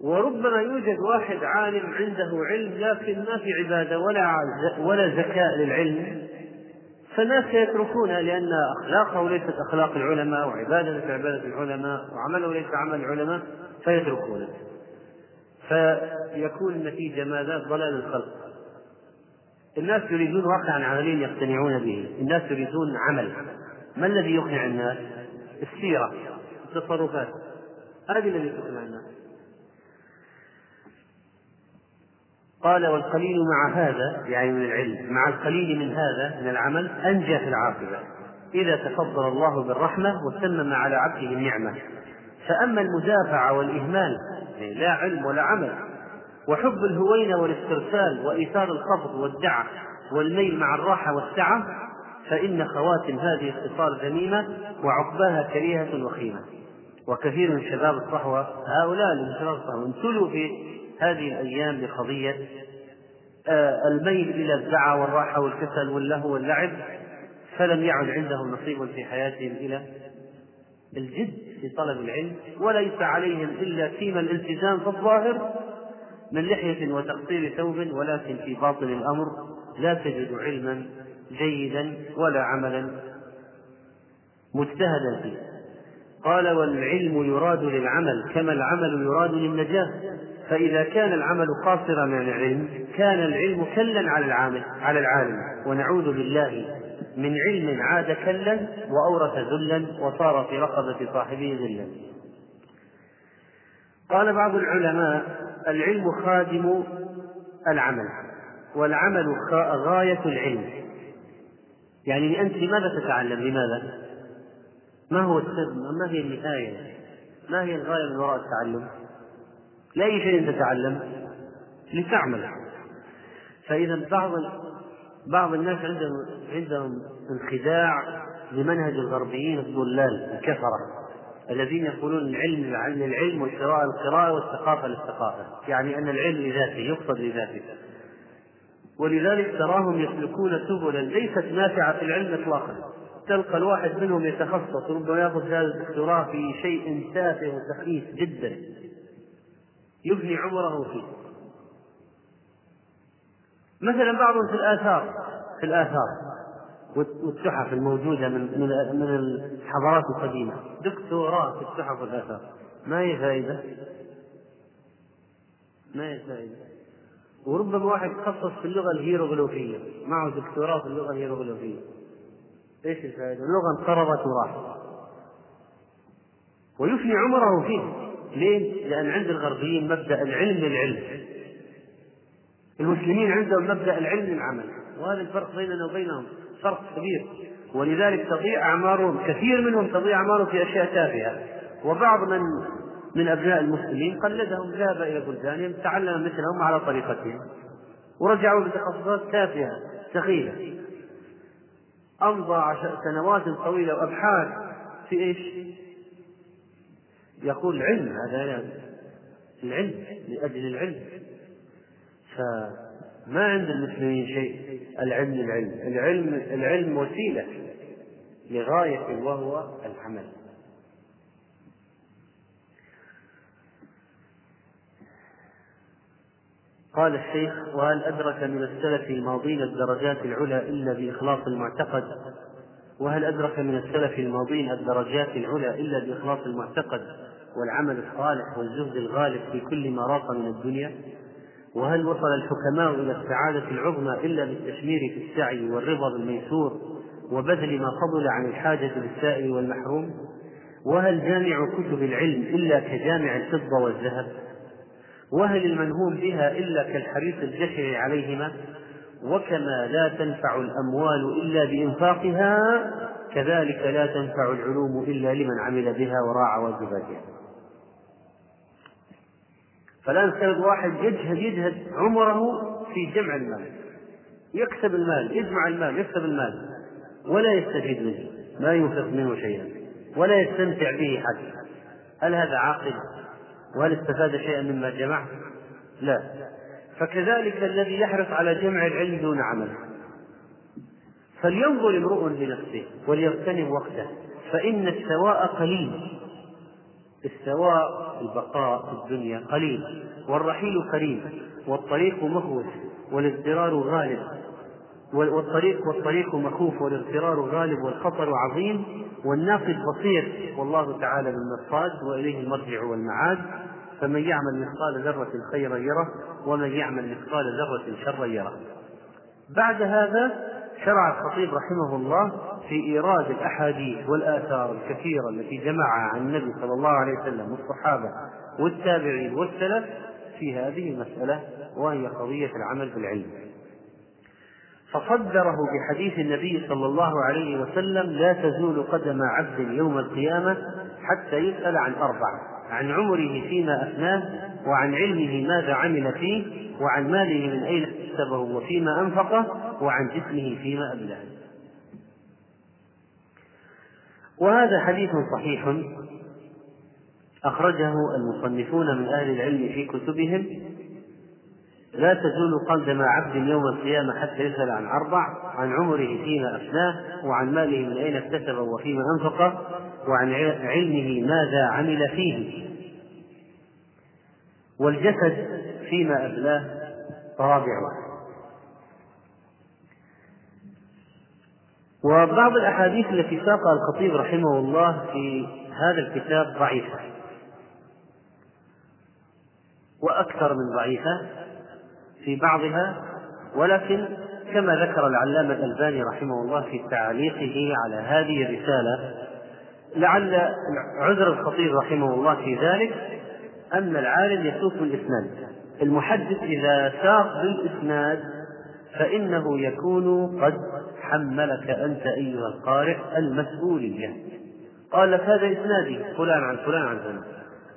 وربما يوجد واحد عالم عنده علم لكن ما في عبادة ولا ولا زكاء للعلم فالناس سيتركونه لأن أخلاقه ليست أخلاق العلماء وعبادته عبادة العلماء وعمله ليس عمل العلماء فيتركونه. فيكون النتيجة ماذا؟ ضلال الخلق. الناس يريدون واقعا عمليا يقتنعون به. الناس يريدون عمل. ما الذي يقنع الناس؟ السيرة التصرفات. هذه الذي تقنع الناس. قال والقليل مع هذا يعني من العلم مع القليل من هذا من العمل أنجى في العاقبة. إذا تفضل الله بالرحمة وتمم على عبده النعمة. فأما المدافعة والإهمال لا علم ولا عمل. وحب الهوينة والاسترسال وإيثار الخفض والدعة والميل مع الراحة والسعة فإن خواتم هذه الخصال ذميمة وعقباها كريهة وخيمة. وكثير من شباب الصحوة هؤلاء الصحوة امتلوا في هذه الأيام بقضية آه، الميل إلى الدعة والراحة والكسل واللهو واللعب فلم يعد عندهم نصيب في حياتهم إلى الجد في طلب العلم وليس عليهم إلا فيما الالتزام في الظاهر من لحية وتقصير ثوب ولكن في باطن الأمر لا تجد علما جيدا ولا عملا. مجتهدا فيه. قال والعلم يراد للعمل كما العمل يراد للنجاة. فإذا كان العمل قاصرا من العلم كان العلم كلا على العامل على العالم. ونعوذ بالله من علم عاد كلا وأورث ذلا وصار في رقبة صاحبه ذلا. قال بعض العلماء العلم خادم العمل والعمل غاية العلم. يعني أنت لماذا تتعلم؟ لماذا؟ ما هو ما هي النهاية؟ ما هي الغاية من وراء التعلم؟ لأي شيء تتعلم؟ لتعمل. فإذا بعض بعض الناس عندهم عندهم انخداع لمنهج الغربيين الضلال الكفرة. الذين يقولون العلم عن العلم والقراءة القراءة والثقافة للثقافة. يعني أن العلم لذاته يقصد لذاته. ولذلك تراهم يسلكون سبلا ليست نافعة في العلم إطلاقا. تلقى الواحد منهم يتخصص ربما يأخذ هذا الدكتوراه في شيء تافه وسخيف جدا. يفني عمره فيه. مثلا بعضهم في الآثار في الآثار. والتحف الموجودة من من الحضارات القديمة. دكتوراه في التحف والآثار. ما هي فائدة؟ ما هي فائدة؟ وربما واحد تخصص في اللغة الهيروغليفية. معه دكتوراه في اللغة الهيروغليفية. إيش الفائدة؟ اللغة انقرضت وراحت. ويفني عمره فيه. ليه؟ لأن عند الغربيين مبدأ العلم للعلم. المسلمين عندهم مبدأ العلم للعمل. وهذا الفرق بيننا وبينهم. فرق كبير. ولذلك تضيع أعمارهم كثير منهم تضيع أعمارهم في أشياء تافهة. وبعض من من أبناء المسلمين قلدهم ذهب إلى بلدانهم تعلم مثلهم على طريقتهم. ورجعوا بتخصصات تافهة سخيفة أمضى سنوات طويلة وأبحاث في إيش؟ يقول العلم هذا يعني العلم لأجل العلم. فما عند المسلمين شيء العلم العلم العلم العلم وسيلة لغاية وهو العمل. قال الشيخ وهل أدرك من السلف الماضين الدرجات العلى إلا بإخلاص المعتقد؟ وهل أدرك من السلف الماضين الدرجات العلى إلا بإخلاص المعتقد والعمل الصالح والزهد الغالب في كل ما راق من الدنيا؟ وهل وصل الحكماء إلى السعادة العظمى إلا بالتشمير في السعي والرضا بالميسور وبذل ما فضل عن الحاجة للسائل والمحروم؟ وهل جامع كتب العلم إلا كجامع الفضة والذهب؟ وهل المنهوم بها إلا كالحريص الجشع عليهما؟ وكما لا تنفع الأموال إلا بإنفاقها كذلك لا تنفع العلوم إلا لمن عمل بها وراعى واجباتها. فالآن سبب واحد يجهد يجهد عمره في جمع المال. يكسب المال يجمع المال يكسب المال. ولا يستفيد منه ما ينفق منه شيئا ولا يستمتع به حتى هل هذا عاقل؟ وهل استفاد شيئا مما جمع لا. فكذلك الذي يحرص على جمع العلم دون عمل. فلينظر امرؤ لنفسه وليغتنم وقته فإن السواء قليل. السواء البقاء في الدنيا قليل والرحيل قريب والطريق مهوس والاضطرار غالب والطريق والطريق مخوف والاغترار غالب والخطر عظيم والناقد بصير والله تعالى بالمرصاد وإليه المرجع والمعاد فمن يعمل مثقال ذرة خيرا يره ومن يعمل مثقال ذرة شرا يره. بعد هذا شرع الخطيب رحمه الله في إيراد الأحاديث والآثار الكثيرة التي جمعها عن النبي صلى الله عليه وسلم والصحابة والتابعين والسلف في هذه المسألة وهي قضية العمل بالعلم. فصدره بحديث النبي صلى الله عليه وسلم لا تزول قدم عبد يوم القيامة حتى يسأل عن أربع عن عمره فيما أفناه وعن علمه ماذا عمل فيه وعن ماله من أين اكتسبه وفيما أنفقه وعن جسمه فيما أبلاه وهذا حديث صحيح أخرجه المصنفون من أهل العلم في كتبهم. لا تزول قدم عبد يوم القيامة حتى يسأل عن أربع عن عمره فيما أفناه وعن ماله من أين اكتسبه وفيما أنفقه وعن علمه ماذا عمل فيه. والجسد فيما أبلاه رابعه. وبعض الأحاديث التي ساقها الخطيب رحمه الله في هذا الكتاب ضعيفة. وأكثر من ضعيفة في بعضها ولكن كما ذكر العلامة الألباني رحمه الله في تعليقه على هذه الرسالة لعل عذر الخطيب رحمه الله في ذلك أن العالم يسوق الإسناد المحدث إذا ساق بالإسناد فإنه يكون قد حملك أنت أيها القارئ المسؤولية قال لك هذا إسنادي فلان عن فلان عن فلان.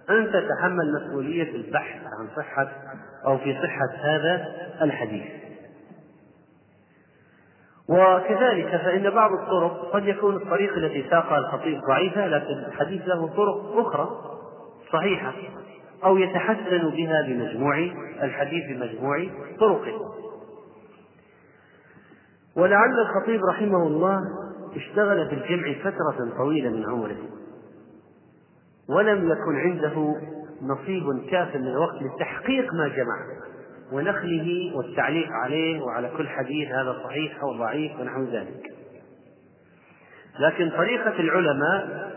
أنت تحمل مسؤولية البحث عن صحة أو في صحة هذا الحديث. وكذلك فإن بعض الطرق قد يكون الطريق التي ساقها الخطيب ضعيفة لكن الحديث له طرق أخرى صحيحة أو يتحسن بها بمجموع الحديث بمجموع طرقه. ولعل الخطيب رحمه الله اشتغل في الجمع فترة طويلة من عمره. ولم يكن عنده نصيب كاف من الوقت لتحقيق ما جمع. ونقله والتعليق عليه وعلى كل حديث هذا صحيح أو ضعيف ونحو ذلك. لكن طريقة العلماء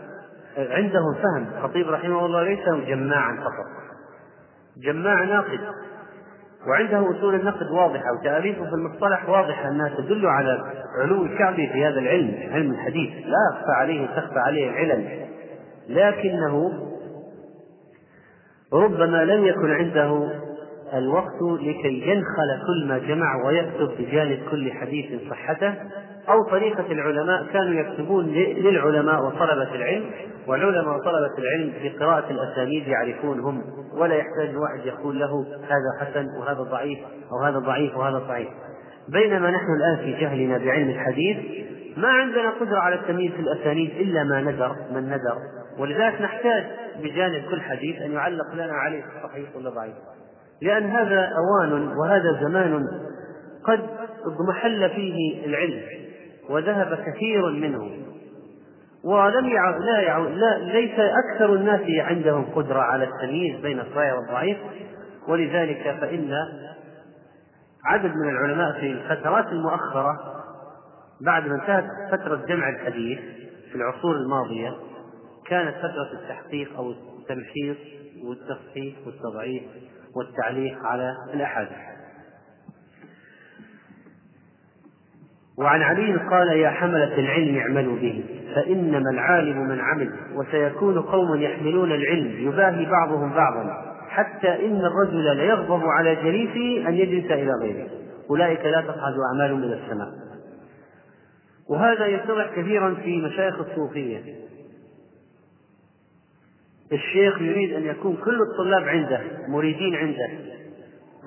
عندهم فهم. الخطيب رحمه الله ليس جماعا فقط. جماع ناقد. وعنده أصول النقد واضحة وتأليفه في المصطلح واضحة أنها تدل على علو الكعبي في هذا العلم علم الحديث. لا أخفى عليه تخفى عليه العلل لكنه ربما لم يكن عنده الوقت لكي ينخل كل ما جمع ويكتب بجانب كل حديث صحته. أو طريقة العلماء كانوا يكتبون للعلماء وطلبة العلم والعلماء وطلبة العلم في قراءة الأسانيد يعرفون هم ولا يحتاج الواحد يقول له هذا حسن وهذا ضعيف أو هذا ضعيف وهذا صحيح بينما نحن الآن في جهلنا بعلم الحديث ما عندنا قدرة على التمييز في الأسانيد إلا ما ندر من ندر ولذلك نحتاج بجانب كل حديث أن يعلق لنا عليه صحيح ولا ضعيف. لأن هذا أوان وهذا زمان قد اضمحل فيه العلم. وذهب كثير منه. ولم يع... لا, يع... لا ليس أكثر الناس عندهم قدرة على التمييز بين الصحيح والضعيف. ولذلك فإن عدد من العلماء في الفترات المؤخرة بعد ما انتهت فترة جمع الحديث في العصور الماضية كانت فترة التحقيق أو التمحيص والتصحيح والتضعيف والتعليق على الأحاديث. وعن علي قال يا حملة العلم اعملوا به فإنما العالم من عمل وسيكون قوم يحملون العلم يباهي بعضهم بعضا حتى إن الرجل ليغضب على جليسه أن يجلس إلى غيره. أولئك لا تصعد أعمالهم إلى السماء. وهذا يتضح كثيرا في مشايخ الصوفية. الشيخ يريد أن يكون كل الطلاب عنده مريدين عنده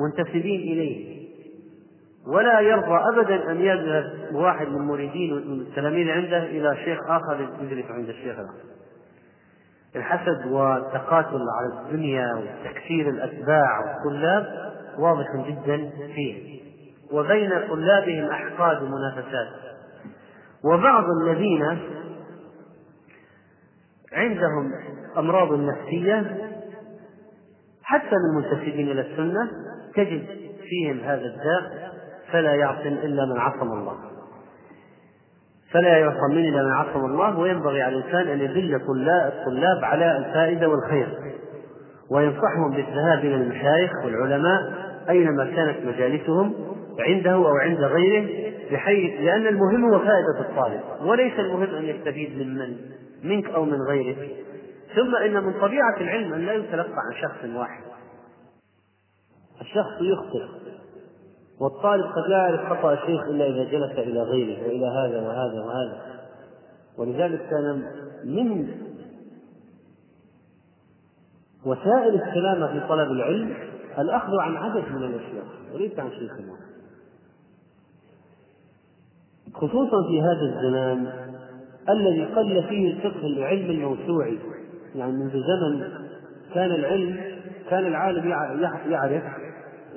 منتسبين إليه. ولا يرضى أبدا أن يذهب واحد من مريدين من التلاميذ عنده إلى شيخ آخر يجلس عند الشيخ الآخر. الحسد والتقاتل على الدنيا وتكثير الأتباع والطلاب واضح جدا فيه. وبين طلابهم أحقاد ومنافسات وبعض الذين عندهم أمراض نفسية حتى من المنتسبين إلى السنة تجد فيهم هذا الداء فلا يعصم إلا من عصم الله. فلا يعصم إلا من عصم الله وينبغي على الإنسان أن يدل الطلاب على الفائدة والخير. وينصحهم بالذهاب إلى المشايخ والعلماء أينما كانت مجالسهم عنده أو عند غيره بحيث لأن المهم هو فائدة الطالب. وليس المهم أن يستفيد من من منك أو من غيرك. ثم إن من طبيعة العلم أن لا يتلقى عن شخص واحد. الشخص يخطئ. والطالب قد لا يعرف خطأ الشيخ إلا إذا جلس إلى غيره وإلى هذا وهذا وهذا. ولذلك كان من وسائل السلامة في طلب العلم الأخذ عن عدد من الأشياء وليس عن شيخ واحد. خصوصا في هذا الزمان الذي قل فيه الفقه العلم الموسوعي يعني منذ زمن كان العلم كان العالم يعرف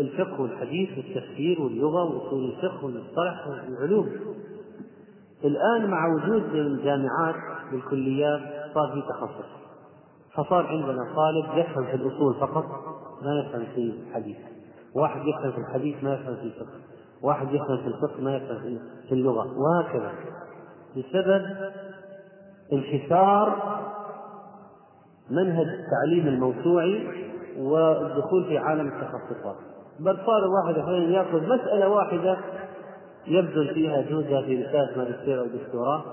الفقه والحديث والتفسير واللغة وأصول الفقه والمصطلح والعلوم. الآن مع وجود الجامعات والكليات صار في تخصص فصار عندنا طالب يفهم في الأصول فقط ما يفهم في الحديث. واحد يفهم في الحديث ما يفهم في الفقه. واحد يفهم في الفقه ما يفهم في اللغة. وهكذا. بسبب انحسار منهج التعليم الموسوعي والدخول في عالم التخصصات. بل صار الواحد أحيانا يأخذ مسألة واحدة يبذل فيها جهده في رسالة ماجستير أو دكتوراه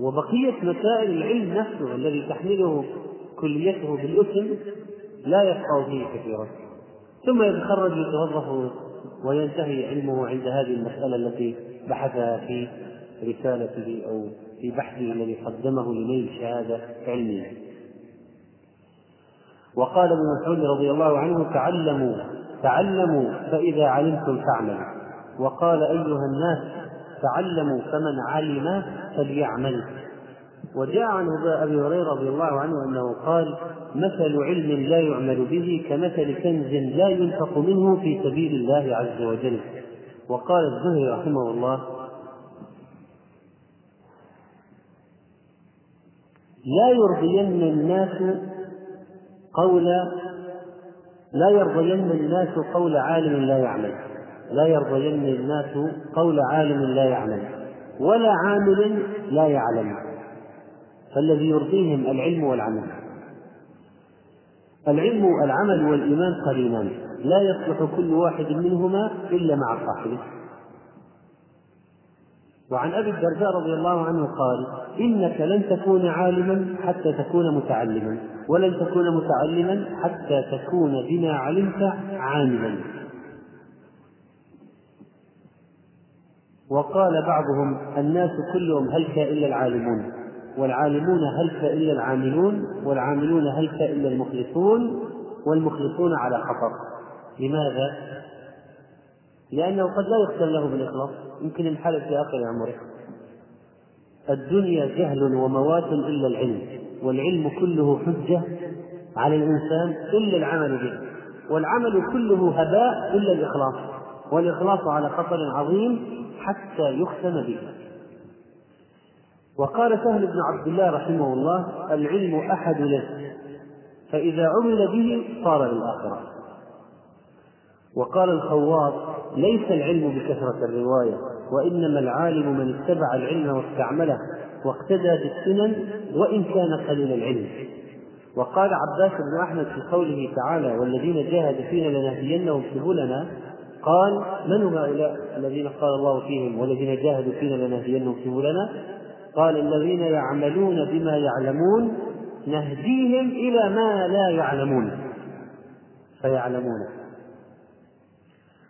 وبقية مسائل العلم نفسه الذي تحمله كليته بالاسم لا يفقه فيه كثيرا. ثم يتخرج يتوظف وينتهي علمه عند هذه المسألة التي بحثها في رسالته أو في بحثه الذي قدمه لنيل شهادة علمية. وقال ابن مسعود رضي الله عنه تعلموا تعلموا فإذا علمتم فاعملوا وقال أيها الناس تعلموا فمن علم فليعمل. وجاء عن أبي هريرة رضي الله عنه أنه قال مثل علم لا يعمل به كمثل كنز لا ينفق منه في سبيل الله عز وجل. وقال الزهري رحمه الله لا يرضين الناس قول لا يرضين الناس قول عالم لا يعمل لا يرضين الناس قول عالم لا يعمل ولا عامل لا يعلم. فالذي يرضيهم العلم والعمل. العلم والعمل والإيمان قرينان لا يصلح كل واحد منهما إلا مع صاحبه. وعن أبي الدرداء رضي الله عنه قال إنك لن تكون عالما حتى تكون متعلما ولن تكون متعلما حتى تكون بما علمت عاملا. وقال بعضهم الناس كلهم هلك إلا العالمون والعالمون هلك إلا العاملون والعاملون هلك إلا المخلصون والمخلصون على خطر. لماذا؟ لأنه قد لا يختم له بالإخلاص. يمكن ينحرف في آخر عمره. الدنيا جهل وموات إلا العلم والعلم كله حجة على الإنسان إلا العمل به والعمل كله هباء إلا الإخلاص والإخلاص على خطر عظيم حتى يختم به. وقال سهل بن عبد الله رحمه الله العلم أحد له فإذا عمل به صار للآخرة. وقال الخواط ليس العلم بكثرة الرواية وإنما العالم من اتبع العلم واستعمله واقتدى بالسنن وإن كان قليل العلم. وقال عباس بن أحمد في قوله تعالى والذين جاهدوا فينا لنهدينهم سبلنا قال من هم هؤلاء الذين قال الله فيهم؟ والذين جاهدوا فينا لنهدينهم سبلنا قال الذين يعملون بما يعلمون نهديهم إلى ما لا يعلمون فيعلمونه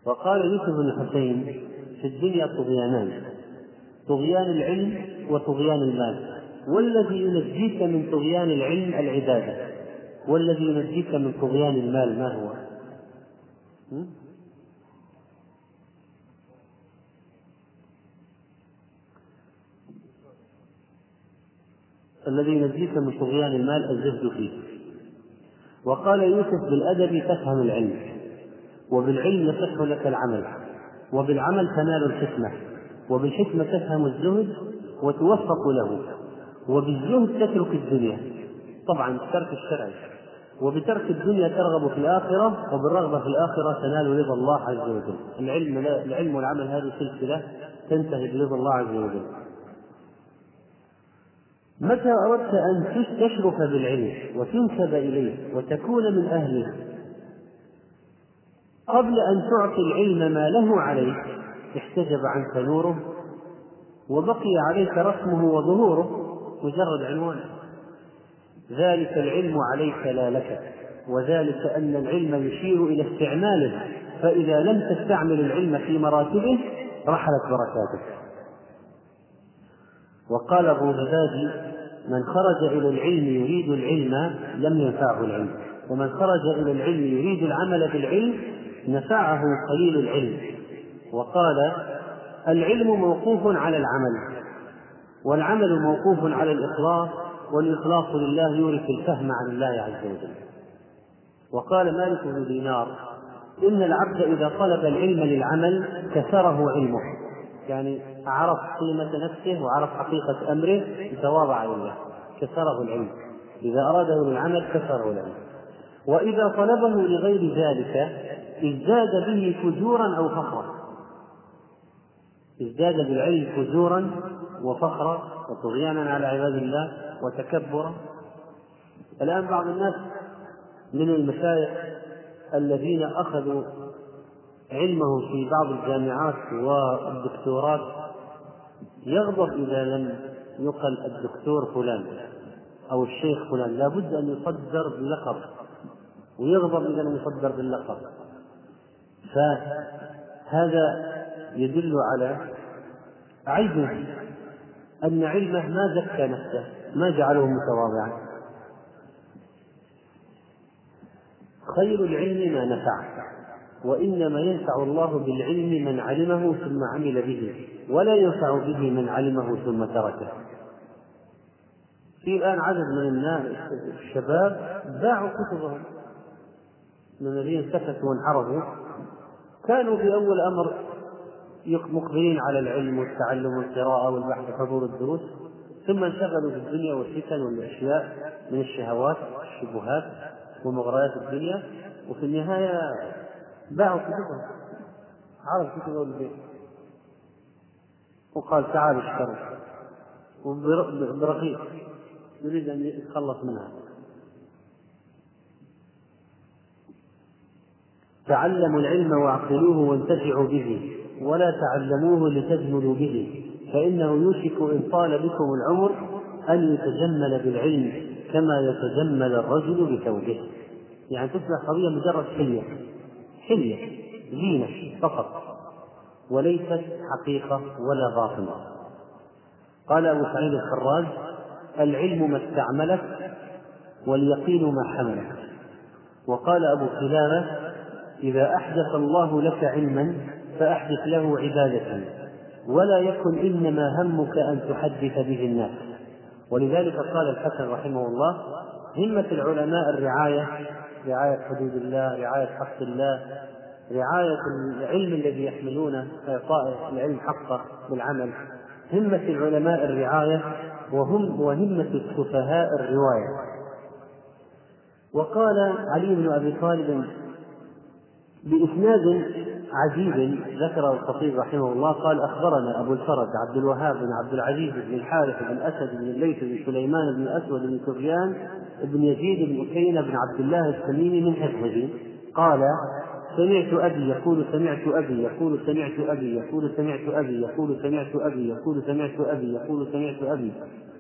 وقال يوسف بن حسين في الدنيا طغيانان طغيان العلم وطغيان المال. والذي ينجيك من طغيان العلم العبادة والذي ينجيك من طغيان المال ما هو؟ الذي ينجيك من طغيان المال الزهد فيه. وقال يوسف بالأدب تفهم العلم. وبالعلم يصح لك العمل وبالعمل تنال الحكمة وبالحكمة تفهم الزهد وتوفق له وبالزهد تترك الدنيا. طبعا ترك الشرعي وبترك الدنيا ترغب في الآخرة وبالرغبة في الآخرة تنال رضا الله عز وجل. العلم العلم والعمل هذه سلسلة تنتهي برضا الله عز وجل. متى أردت أن تشرف بالعلم وتنسب إليه وتكون من أهله؟ قبل أن تعطي العلم ما له عليك احتجب عنك نوره وبقي عليك رسمه وظهوره مجرد عنوان. ذلك العلم عليك لا لك وذلك أن العلم يشير إلى استعماله فإذا لم تستعمل العلم في مراتبه رحلت بركاته وقال الرغبادي من خرج إلى العلم يريد العلم لم ينفعه العلم ومن خرج إلى العلم يريد العمل بالعلم نفعه قليل العلم. وقال العلم موقوف على العمل والعمل موقوف على الإخلاص والإخلاص لله يورث الفهم عن الله عز وجل. وقال مالك بن دينار إن العبد إذا طلب العلم للعمل كسره علمه. يعني عرف قيمة نفسه وعرف حقيقة أمره تواضع لله. كسره العلم. إذا أراده للعمل كسره العلم. وإذا طلبه لغير ذلك ازداد به فجورا أو فخرا. ازداد بالعلم فجورا وفخرا وطغيانا على عباد الله وتكبرا. الآن بعض الناس من المشايخ الذين أخذوا علمه في بعض الجامعات والدكتورات يغضب إذا لم يقل الدكتور فلان أو الشيخ فلان. لابد أن يصدر باللقب ويغضب إذا لم يصدر باللقب. فهذا يدل على عيبه أن علمه ما زكى نفسه ما جعله متواضعا. خير العلم ما نفع وإنما ينفع الله بالعلم من علمه ثم عمل به ولا ينفع به من علمه ثم تركه. في الآن عدد من الناس الشباب باعوا كتبهم. من الذين سكتوا وانحرفوا. كانوا في أول أمر مقبلين على العلم والتعلم والقراءة والبحث وحضور الدروس ثم انشغلوا بالدنيا والفتن والأشياء من الشهوات والشبهات ومغريات الدنيا. وفي النهاية باعوا كتبهم عرض كتبه البيت وقال تعال اشتروا وبرقيق يريد أن يتخلص منها. تعلموا العلم واعقلوه وانتفعوا به ولا تعلموه لتجملوا به فإنه يوشك إن طال بكم العمر أن يتجمل بالعلم كما يتجمل الرجل بثوبه. يعني تصبح قضية مجرد حلية حلية زينة فقط وليست حقيقة ولا باطل قال أبو سعيد الخراج العلم ما استعملك واليقين ما حملك. وقال أبو قلابة إذا أحدث الله لك علما فأحدث له عبادة ولا يكن إنما همك أن تحدث به الناس. ولذلك قال الحسن رحمه الله همة العلماء الرعاية رعاية حدود الله رعاية حق الله رعاية العلم الذي يحملونه إعطاء العلم حقه بالعمل. همة العلماء الرعاية وهم وهمة السفهاء الرواية. وقال علي بن أبي طالب بإسناد عجيب ذكره الخطيب رحمه الله قال أخبرنا أبو الفرج عبد الوهاب بن عبد العزيز بن الحارث بن أسد بن الليث بن سليمان بن أسود بن سفيان بن يزيد بن أكينة بن عبد الله التميمي من حفظه. قال سمعت أبي يقول سمعت أبي يقول سمعت أبي يقول سمعت أبي يقول سمعت أبي يقول سمعت أبي يقول سمعت أبي.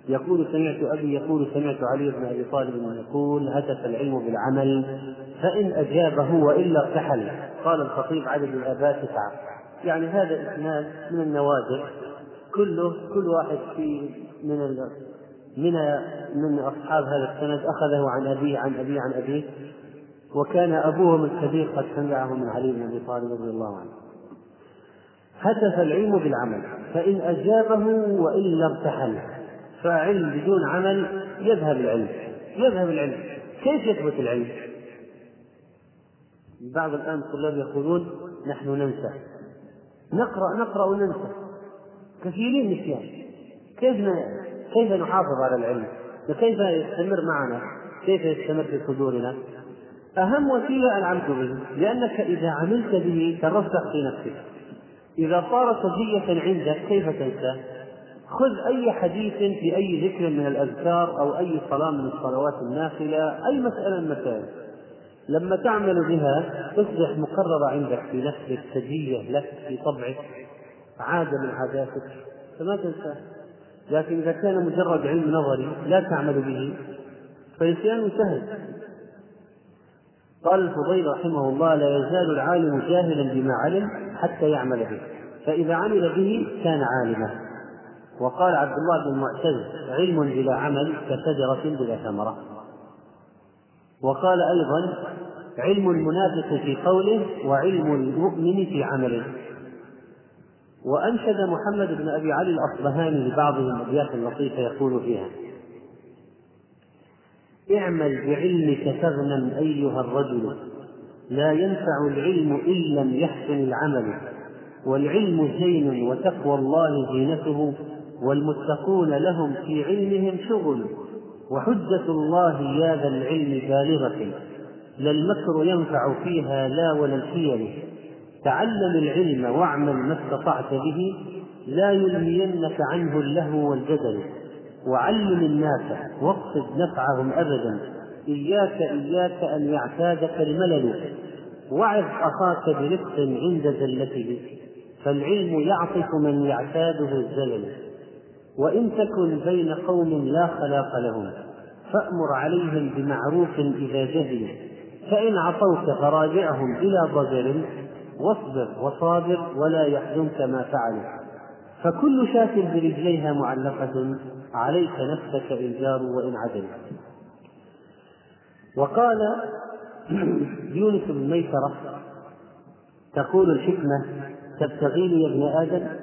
يقول سمعت أبي يقول سمعت علي بن أبي طالب يقول هتف العلم بالعمل فإن أجابه وإلا ارتحل قال الخطيب عدد الآباء تسعة. يعني هذا إسناد من النوادر. كله كل واحد في من من من أصحاب هذا السند أخذه عن أبيه عن أبيه عن أبيه وكان أبوهم الكبير قد سمعه من علي بن أبي طالب رضي الله عنه. هتف العلم بالعمل فإن أجابه وإلا ارتحل فعلم بدون عمل يذهب العلم يذهب العلم كيف يثبت العلم؟ بعض الآن الطلاب يقولون نحن ننسى نقرأ نقرأ وننسى كثيرين نسيان كيف كيف نحافظ على العلم؟ وكيف يستمر معنا؟ كيف يستمر في صدورنا؟ أهم وسيلة العمل به لأنك إذا عملت به ترسخ في نفسك إذا صار سجية عندك كيف تنساه؟ خذ أي حديث في أي ذكر من الأذكار أو أي صلاة من الصلوات النافلة أي مسألة من المسائل. لما تعمل بها تصبح مقررة عندك في نفسك سجية لك في طبعك عادة من عاداتك فما تنساه لكن إذا كان مجرد علم نظري لا تعمل به فنسيانه سهل. قال الفضيل رحمه الله لا يزال العالم جاهلا بما علم حتى يعمل به فإذا عمل به كان عالما وقال عبد الله بن معتز علم بلا عمل كشجرة بلا ثمرة. وقال أيضا علم المنافق في قوله وعلم المؤمن في عمله. وأنشد محمد بن أبي علي الأصبهاني لبعضهم أبيات لطيفة يقول فيها اعمل بعلمك تغنم أيها الرجل لا ينفع العلم إن لم يحسن العمل والعلم زين وتقوى الله زينته والمتقون لهم في علمهم شغل وحجة الله يا ذا العلم بالغة لا المكر ينفع فيها لا ولا الحيل تعلم العلم واعمل ما استطعت به لا يلهينك عنه اللهو والجدل. وعلم الناس واقصد نفعهم أبدا. إياك إياك أن يعتادك الملل. وعظ أخاك برفق عند زلته. فالعلم يعطف من يعتاده الزلل. وإن تكن بين قوم لا خلاق لهم فأمر عليهم بمعروف إذا جهلوا فإن عصوك فراجعهم إلى ضجر واصبر وصابر ولا يحزنك ما فعلوا فكل شاة برجليها معلقة عليك نفسك إن جاروا وإن عدلوا وقال يونس بن ميسرة تقول الحكمة تبتغيني يا ابن آدم؟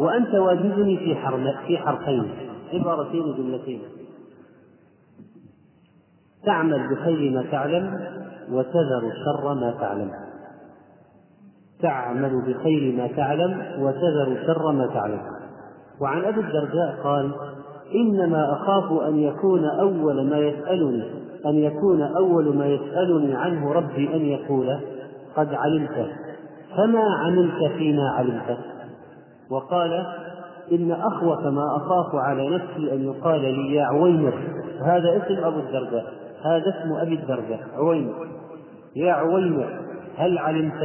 وأنت واجدني في في حرفين. عبارتين جملتين تعمل بخير ما تعلم وتذر شر ما تعلم. تعمل بخير ما تعلم وتذر شر ما تعلم. وعن أبي الدرداء قال إنما أخاف أن يكون أول ما يسألني أن يكون أول ما يسألني عنه ربي أن يقول قد علمت. فما عملت فيما علمت. وقال إن أخوف ما أخاف على نفسي أن يقال لي يا عويمر هذا اسم أبو الدرداء. هذا اسم أبي الدرداء. عويمر يا عويمر هل علمت؟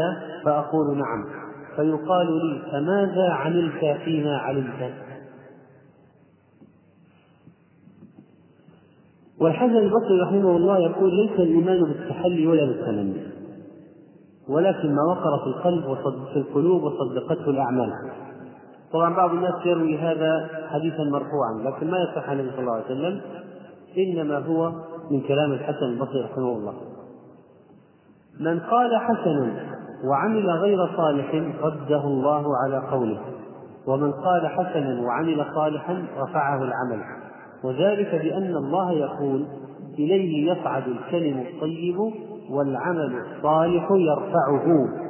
فأقول نعم. فيقال لي فماذا عملت فيما علمت؟ والحسن البصري رحمه الله يقول ليس الإيمان بالتحلي ولا بالتمني ولكن ما وقر في القلب وصد في القلوب وصدقته الأعمال. طبعا بعض الناس يروي هذا حديثا مرفوعا لكن ما يصح عن النبي صلى الله عليه وسلم إنما هو من كلام الحسن البصري رحمه الله. من قال حسن وعمل غير صالح رده الله على قوله ومن قال حسنا وعمل صالحا رفعه العمل. وذلك بأن الله يقول إليه يصعد الكلم الطيب والعمل الصالح يرفعه.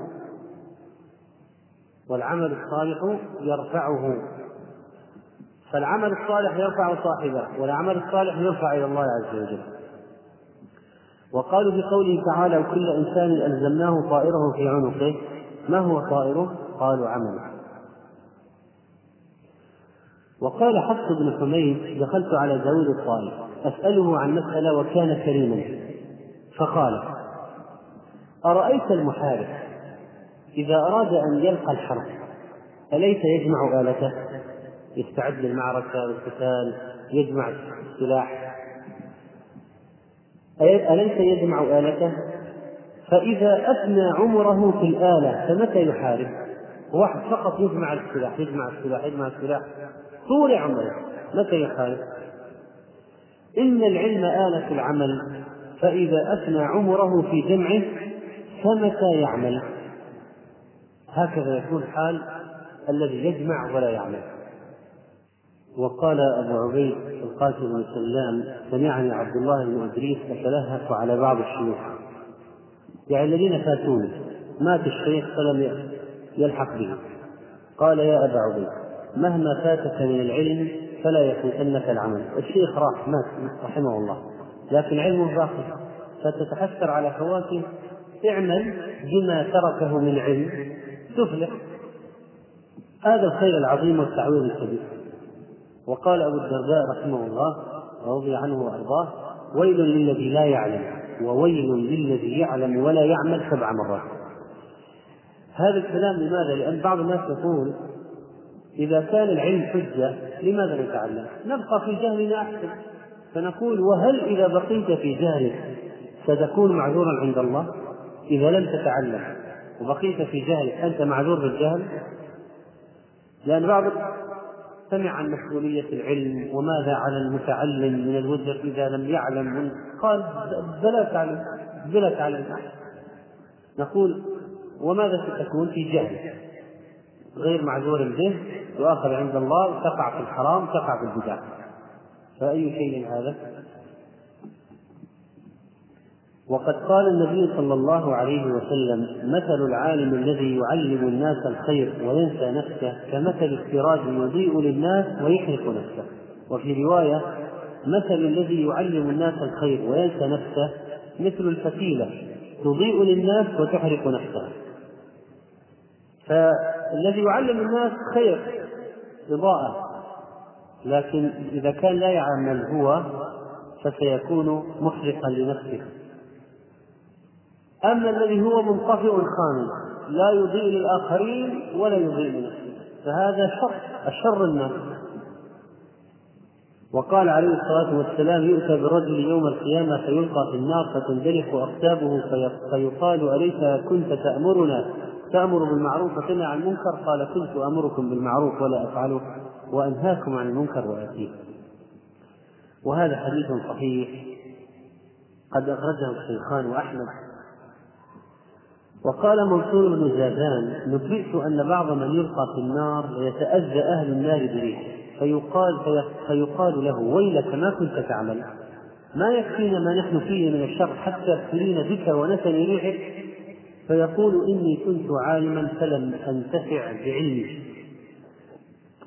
والعمل الصالح يرفعه. فالعمل الصالح يرفع صاحبه والعمل الصالح يرفع إلى الله عز وجل. وقالوا في قوله تعالى وكل إنسان ألزمناه طائره في عنقه. ما هو طائره؟ قالوا عمله. وقال حفص بن حميد دخلت على داود الطائي أسأله عن مسألة وكان كريما. فقال أرأيت المحارب؟ إذا أراد أن يلقى الحرب أليس يجمع آلته؟ يستعد للمعركة والقتال يجمع السلاح أليس يجمع آلته؟ فإذا أفنى عمره في الآلة فمتى يحارب؟ واحد فقط يجمع السلاح يجمع السلاح يجمع السلاح طول عمره متى يحارب؟ إن العلم آلة العمل فإذا أفنى عمره في جمعه فمتى يعمل؟ هكذا يكون حال الذي يجمع ولا يعمل. وقال أبو عبيد القاسم بن سلام سمعني عبد الله بن إدريس أتلهف على بعض الشيوخ. يعني الذين فاتوني مات الشيخ فلم يلحق به قال يا أبا عبيد مهما فاتك من العلم فلا يفوتنك العمل. الشيخ راح مات رحمه الله. لكن علمه باقي. فتتحسر على فواته اعمل بما تركه من علم. تفلح هذا الخير العظيم والتعويض الكبير وقال أبو الدرداء رحمه الله رضي عنه وأرضاه ويل للذي لا يعلم وويل للذي يعلم ولا يعمل سبع مرات هذا الكلام لماذا؟ لأن بعض الناس يقول إذا كان العلم حجة لماذا نتعلم؟ نبقى في جهلنا أحسن فنقول وهل إذا بقيت في جهلك ستكون معذورا عند الله؟ إذا لم تتعلم وبقيت في جهلك أنت معذور بالجهل؟ لأن بعض سمع عن مسؤولية العلم وماذا على المتعلم من الوزر إذا لم يعلم قال بلا تعلم بلا تعلم نقول وماذا ستكون في جهل غير معذور به يؤاخذ عند الله تقع في الحرام تقع في البدع فأي شيء هذا؟ وقد قال النبي صلى الله عليه وسلم مثل العالم الذي يعلم الناس الخير وينسى نفسه كمثل السراج يضيء للناس ويحرق نفسه. وفي رواية مثل الذي يعلم الناس الخير وينسى نفسه مثل الفتيلة تضيء للناس وتحرق نفسها. فالذي يعلم الناس خير إضاءة لكن إذا كان لا يعمل هو فسيكون محرقا لنفسه. أما الذي هو منطفئ خامل لا يضيء للآخرين ولا يضيء لنفسه. فهذا شر الشر الناس وقال عليه الصلاة والسلام يؤتى برجل يوم القيامة فيلقى في النار فتندلق أكتابه فيقال أليس كنت تأمرنا؟ تأمر بالمعروف وتنهى عن المنكر؟ قال كنت أمركم بالمعروف ولا أفعله وأنهاكم عن المنكر وآتيه وهذا حديث صحيح. قد أخرجه الشيخان وأحمد وقال منصور بن زادان نبئت أن بعض من يلقى في النار يتأذى أهل النار بريحه فيقال فيقال له ويلك ما كنت تعمل ما يكفينا ما نحن فيه من الشر حتى ابتلينا بك ونسن ريحك؟ فيقول إني كنت عالما فلم أنتفع بعلمي.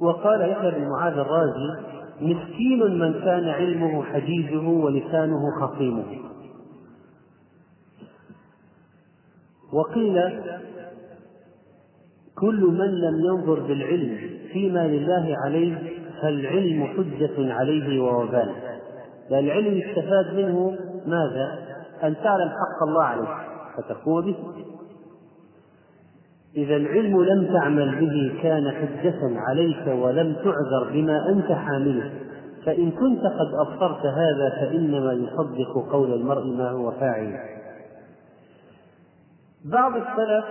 وقال يحيى بن معاذ الرازي مسكين من كان علمه حجيجه ولسانه خصيمه. وقيل كل من لم ينظر بالعلم فيما لله عليه فالعلم حجة عليه ووبال. العلم يستفاد منه ماذا؟ أن تعلم حق الله عليك فتقوم به. إذا العلم لم تعمل به كان حجة عليك ولم تعذر بما أنت حامله فإن كنت قد أبصرت هذا فإنما يصدق قول المرء ما هو فاعل. بعض السلف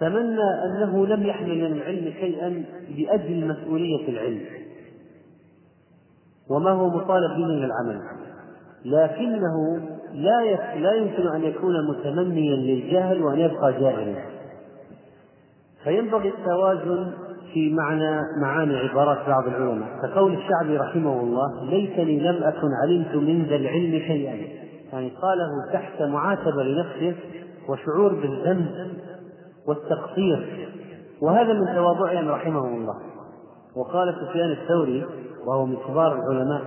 تمنى أنه لم يحمل العلم شيئا لأجل مسؤولية العلم وما هو مطالب به من العمل لكنه لا لا يمكن أن يكون متمنيا للجهل وأن يبقى جاهلا. فينبغي التوازن في معنى معاني عبارات بعض العلماء. كقول الشعبي رحمه الله ليتني لم أكن علمت من ذا العلم شيئا يعني قاله تحت معاتبة لنفسه وشعور بالذنب والتقصير. وهذا من تواضعهم رحمه الله. وقال سفيان الثوري وهو من كبار العلماء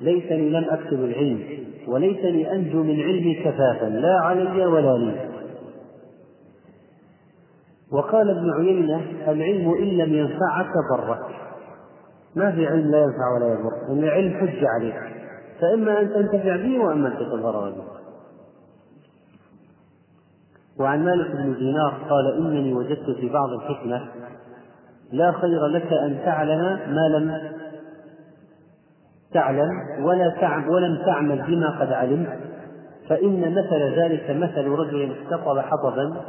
ليتني لم أكتب العلم وليتني أنجو من علمي كفافا لا علي ولا لي. وقال ابن عيينة العلم إن لم ينفعك ضرك. ما في علم لا ينفع ولا يضر إن العلم حج عليك. فإما أن تنتفع به وإما أن تتضرر به. وعن مالك بن دينار قال إنني وجدت في بعض الحكمة لا خير لك أن تعلم ما لم تعلم ولا تعب ولم تعمل بما قد علمت فإن مثل ذلك مثل رجل اختطب حطبا.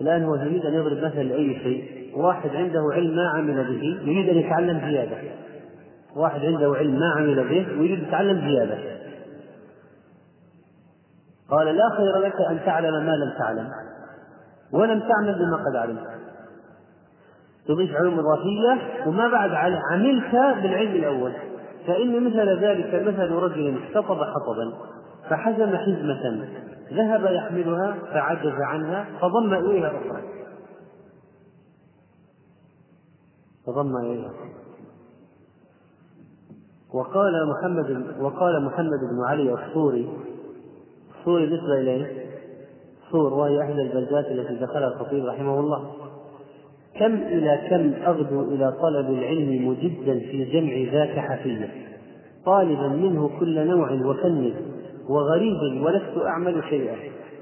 الآن هو يريد أن يضرب مثل لأي شيء. واحد عنده علم ما عمل به يريد أن يتعلم زيادة. واحد عنده علم ما عمل به ويريد يتعلم زيادة. قال لا خير لك أن تعلم ما لم تعلم ولم تعمل بما قد علمت. تضيف علوم إضافية؟ وما بعد عملت بالعلم الأول. فإن مثل ذلك مثل رجل اختطب حطبا فحزم حزمة ذهب يحملها فعجز عنها فضم إليها أخرى. فضم إليها وقال محمد وقال محمد بن علي الصوري الصوري بالنسبة إليه صور وهي إحدى البلدات التي دخلها الخطيب رحمه الله. كم إلى كم أغدو إلى طلب العلم مجدا في جمع ذاك حفيا؟ طالبا منه كل نوع وفن وغريب ولست أعمل شيئا.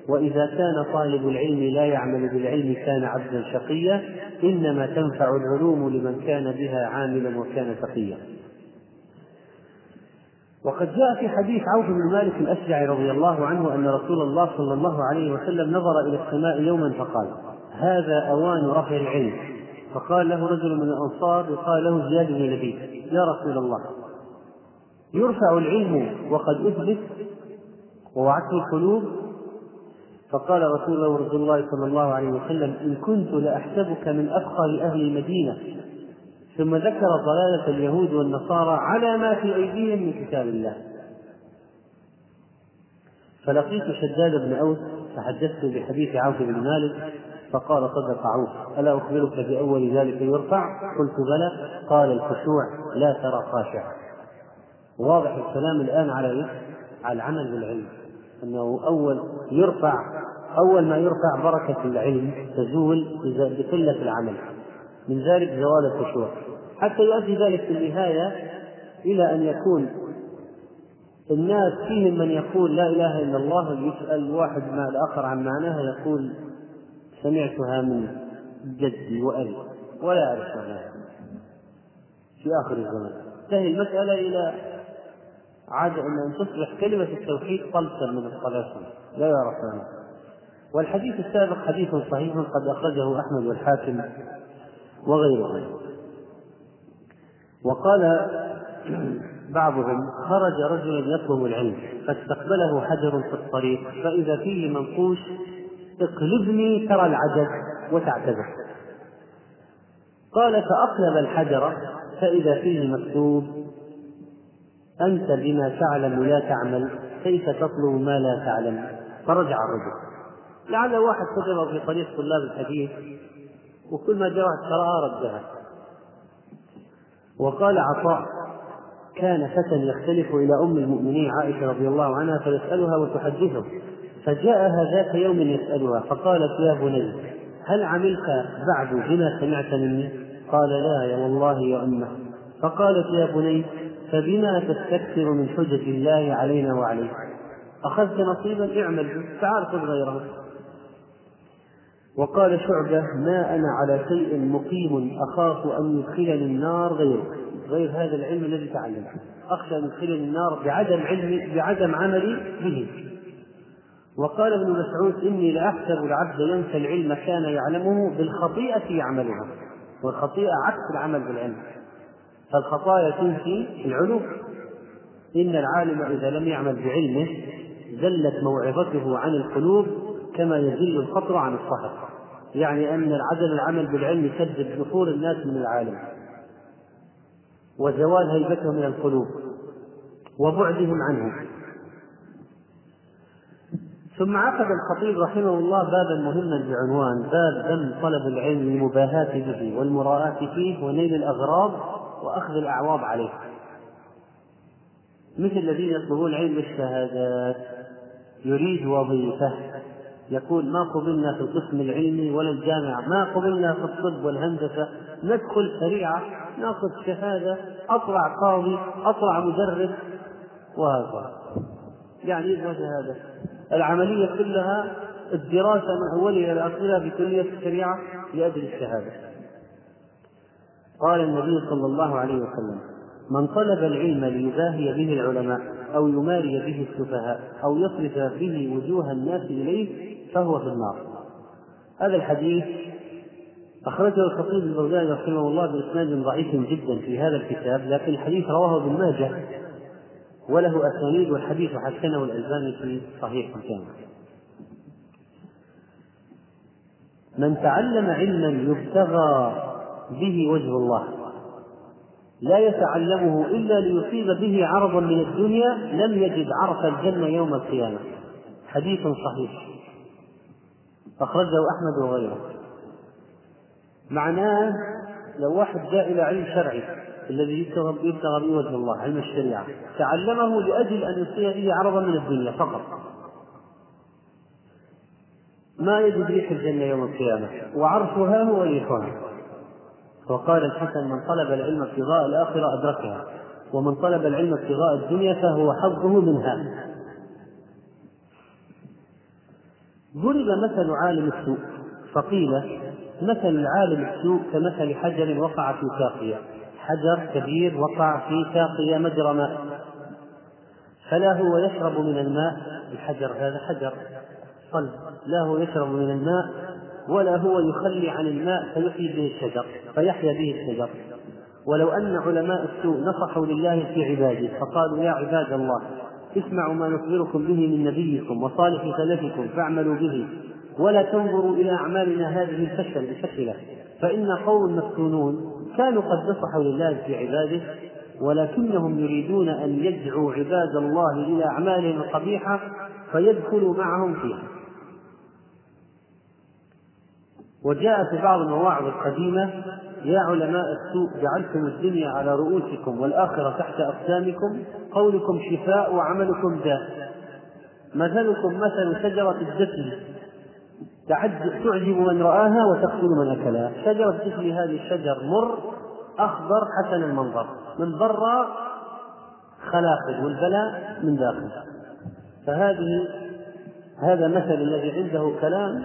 وإذا كان طالب العلم لا يعمل بالعلم كان عبدا شقيا إنما تنفع العلوم لمن كان بها عاملا وكان تقيا. وقد جاء في حديث عوف بن مالك الأشجعي رضي الله عنه أن رسول الله صلى الله عليه وسلم نظر إلى السماء يوما فقال هذا أوان رفع العلم. فقال له رجل من الأنصار يقال له زياد بن لبيد يا رسول الله يرفع العلم وقد أثبت ووعته القلوب فقال رسول الله رسول الله صلى الله عليه وسلم إن كنت لأحسبك من أفقر أهل المدينة. ثم ذكر ضلالة اليهود والنصارى على ما في أيديهم من كتاب الله. فلقيت شداد بن أوس فحدثت بحديث عوف بن مالك فقال صدق عوف ألا أخبرك بأول ذلك يرفع؟ قلت بلى. قال الخشوع لا ترى خاشع واضح الكلام الآن على؟ على العمل بالعلم. أنه أول يرفع أول ما يرفع بركة العلم تزول بقلة العمل من ذلك زوال الخشوع. حتى يؤدي ذلك في النهاية إلى أن يكون الناس فيهم من يقول لا إله إلا الله يسأل واحد مع الآخر عن معناها يقول سمعتها من جدي وأبي ولا أعرف معناها. في آخر الزمان. تنتهي المسألة إلى عاد أن تصبح كلمة التوحيد طلسا من الطلاسم لا يعرف معناها والحديث السابق حديث صحيح قد أخرجه أحمد والحاكم وغيرهم وقال بعضهم خرج رجل يطلب العلم فاستقبله حجر في الطريق فإذا فيه منقوش اقلبني ترى العجب وتعتذر. قال فأقلب الحجر فإذا فيه مكتوب أنت بما تعلم لا تعمل كيف تطلب ما لا تعلم؟ فرجع الرجل. لعل واحد كتب في طريق طلاب الحديث وكل ما جاء واحد قرأها ردها وقال عطاء كان فتى يختلف إلى أم المؤمنين عائشة رضي الله عنها فيسألها وتحدثه. فجاءها ذات يوم يسألها فقالت يا بني هل عملت بعد بما سمعت مني؟ قال لا يا والله يا أمة. فقالت يا بني فبما تستكثر من حجج الله علينا وعليك؟ أخذت نصيبا اعمل به تعال خذ غيره. وقال شعبة ما أنا على شيء مقيم أخاف أن يدخلني النار غيره غير هذا العلم الذي تعلمته أخشى أن يدخلني النار بعدم علمي بعدم عملي به. وقال ابن مسعود إني لأحسب العبد ينسى العلم كان يعلمه بالخطيئة يعملها والخطيئة عكس العمل بالعلم. فالخطايا تنفي العلوم. إن العالم إذا لم يعمل بعلمه زلت موعظته عن القلوب كما يزل القطر عن الصحر يعني أن عدم العمل بالعلم يسبب نفور الناس من العالم وزوال هيبتهم من القلوب وبعدهم عنه. ثم عقد الخطيب رحمه الله بابا مهما بعنوان باب ذم طلب العلم المباهاة به والمراءاة فيه ونيل الأغراض وأخذ الأعواض عليه مثل الذين يطلبون علم الشهادات يريد وظيفة يقول ما قبلنا في القسم العلمي ولا الجامعة ما قبلنا في الطب والهندسة ندخل شريعة نأخذ شهادة أطلع قاضي أطلع مدرس وهكذا. يعني يبغى شهادة العملية كلها الدراسة من أولها إلى آخرها في كلية الشريعة لأجل الشهادة. قال النبي صلى الله عليه وسلم من طلب العلم ليباهي به العلماء أو يماري به السفهاء أو يصرف به وجوه الناس إليه فهو في النار. هذا الحديث أخرجه الخطيب البغدادي رحمه الله بإسناد ضعيف جدا في هذا الكتاب لكن الحديث رواه ابن ماجه وله أسانيد والحديث حسنه الألباني في صحيح الجامع من تعلم علما يبتغى به وجه الله. لا يتعلمه إلا ليصيب به عرضا من الدنيا لم يجد عرف الجنة يوم القيامة. حديث صحيح. أخرجه أحمد وغيره. معناه لو واحد جاء إلى علم شرعي الذي يبتغى به وجه الله علم الشريعة تعلمه لأجل أن يصيب به عرضا من الدنيا فقط. ما يجد ريح الجنة يوم القيامة وعرفها هو ريحها وقال الحسن من طلب العلم ابتغاء الآخرة أدركها ومن طلب العلم ابتغاء الدنيا فهو حظه منها. ضرب مثل عالم السوء فقيل مثل العالم السوء كمثل حجر وقع في ساقية. حجر كبير وقع في ساقية مجرى ماء. فلا هو يشرب من الماء الحجر هذا حجر صلب لا هو يشرب من الماء ولا هو يخلي عن الماء فيحيي به الشجر فيحيا به الشجر. ولو أن علماء السوء نصحوا لله في عباده فقالوا يا عباد الله اسمعوا ما نخبركم به من نبيكم وصالح سلفكم فاعملوا به ولا تنظروا إلى أعمالنا هذه الفشل الفشلة فإن قوم مفتونون كانوا قد نصحوا لله في عباده ولكنهم يريدون أن يدعوا عباد الله إلى أعمالهم القبيحة فيدخلوا معهم فيها. وجاء في بعض المواعظ القديمة يا علماء السوء جعلتم الدنيا على رؤوسكم والآخرة تحت أقدامكم قولكم شفاء وعملكم داء. مثلكم مثل شجرة الدفن تعجب من رآها وتقتل من أكلها. شجرة الدفن هذه الشجر مر أخضر حسن المنظر من برا خلاقل والبلاء من داخل فهذه هذا مثل الذي عنده كلام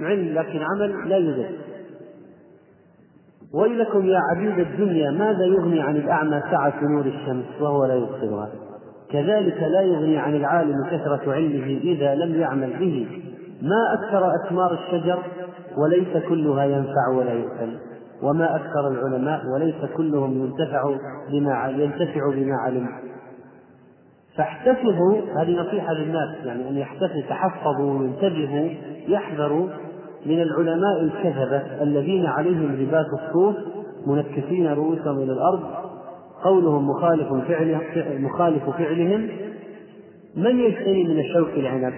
علم لكن عمل لا يوجد. ويلكم يا عبيد الدنيا ماذا يغني عن الأعمى سعة نور الشمس وهو لا يبصرها؟ كذلك لا يغني عن العالم كثرة علمه إذا لم يعمل به. ما أكثر أثمار الشجر وليس كلها ينفع ولا يؤكل وما أكثر العلماء وليس كلهم ينتفع بما ينتفع بما علم. فاحتسبوا هذه نصيحة للناس يعني أن يحتسبوا تحفظوا وينتبهوا يحذروا من العلماء الكذبة الذين عليهم لباس الصوف منكسين رؤوسهم إلى الأرض. قولهم مخالف فعله مخالف فعلهم. من يشتري من الشوك العنب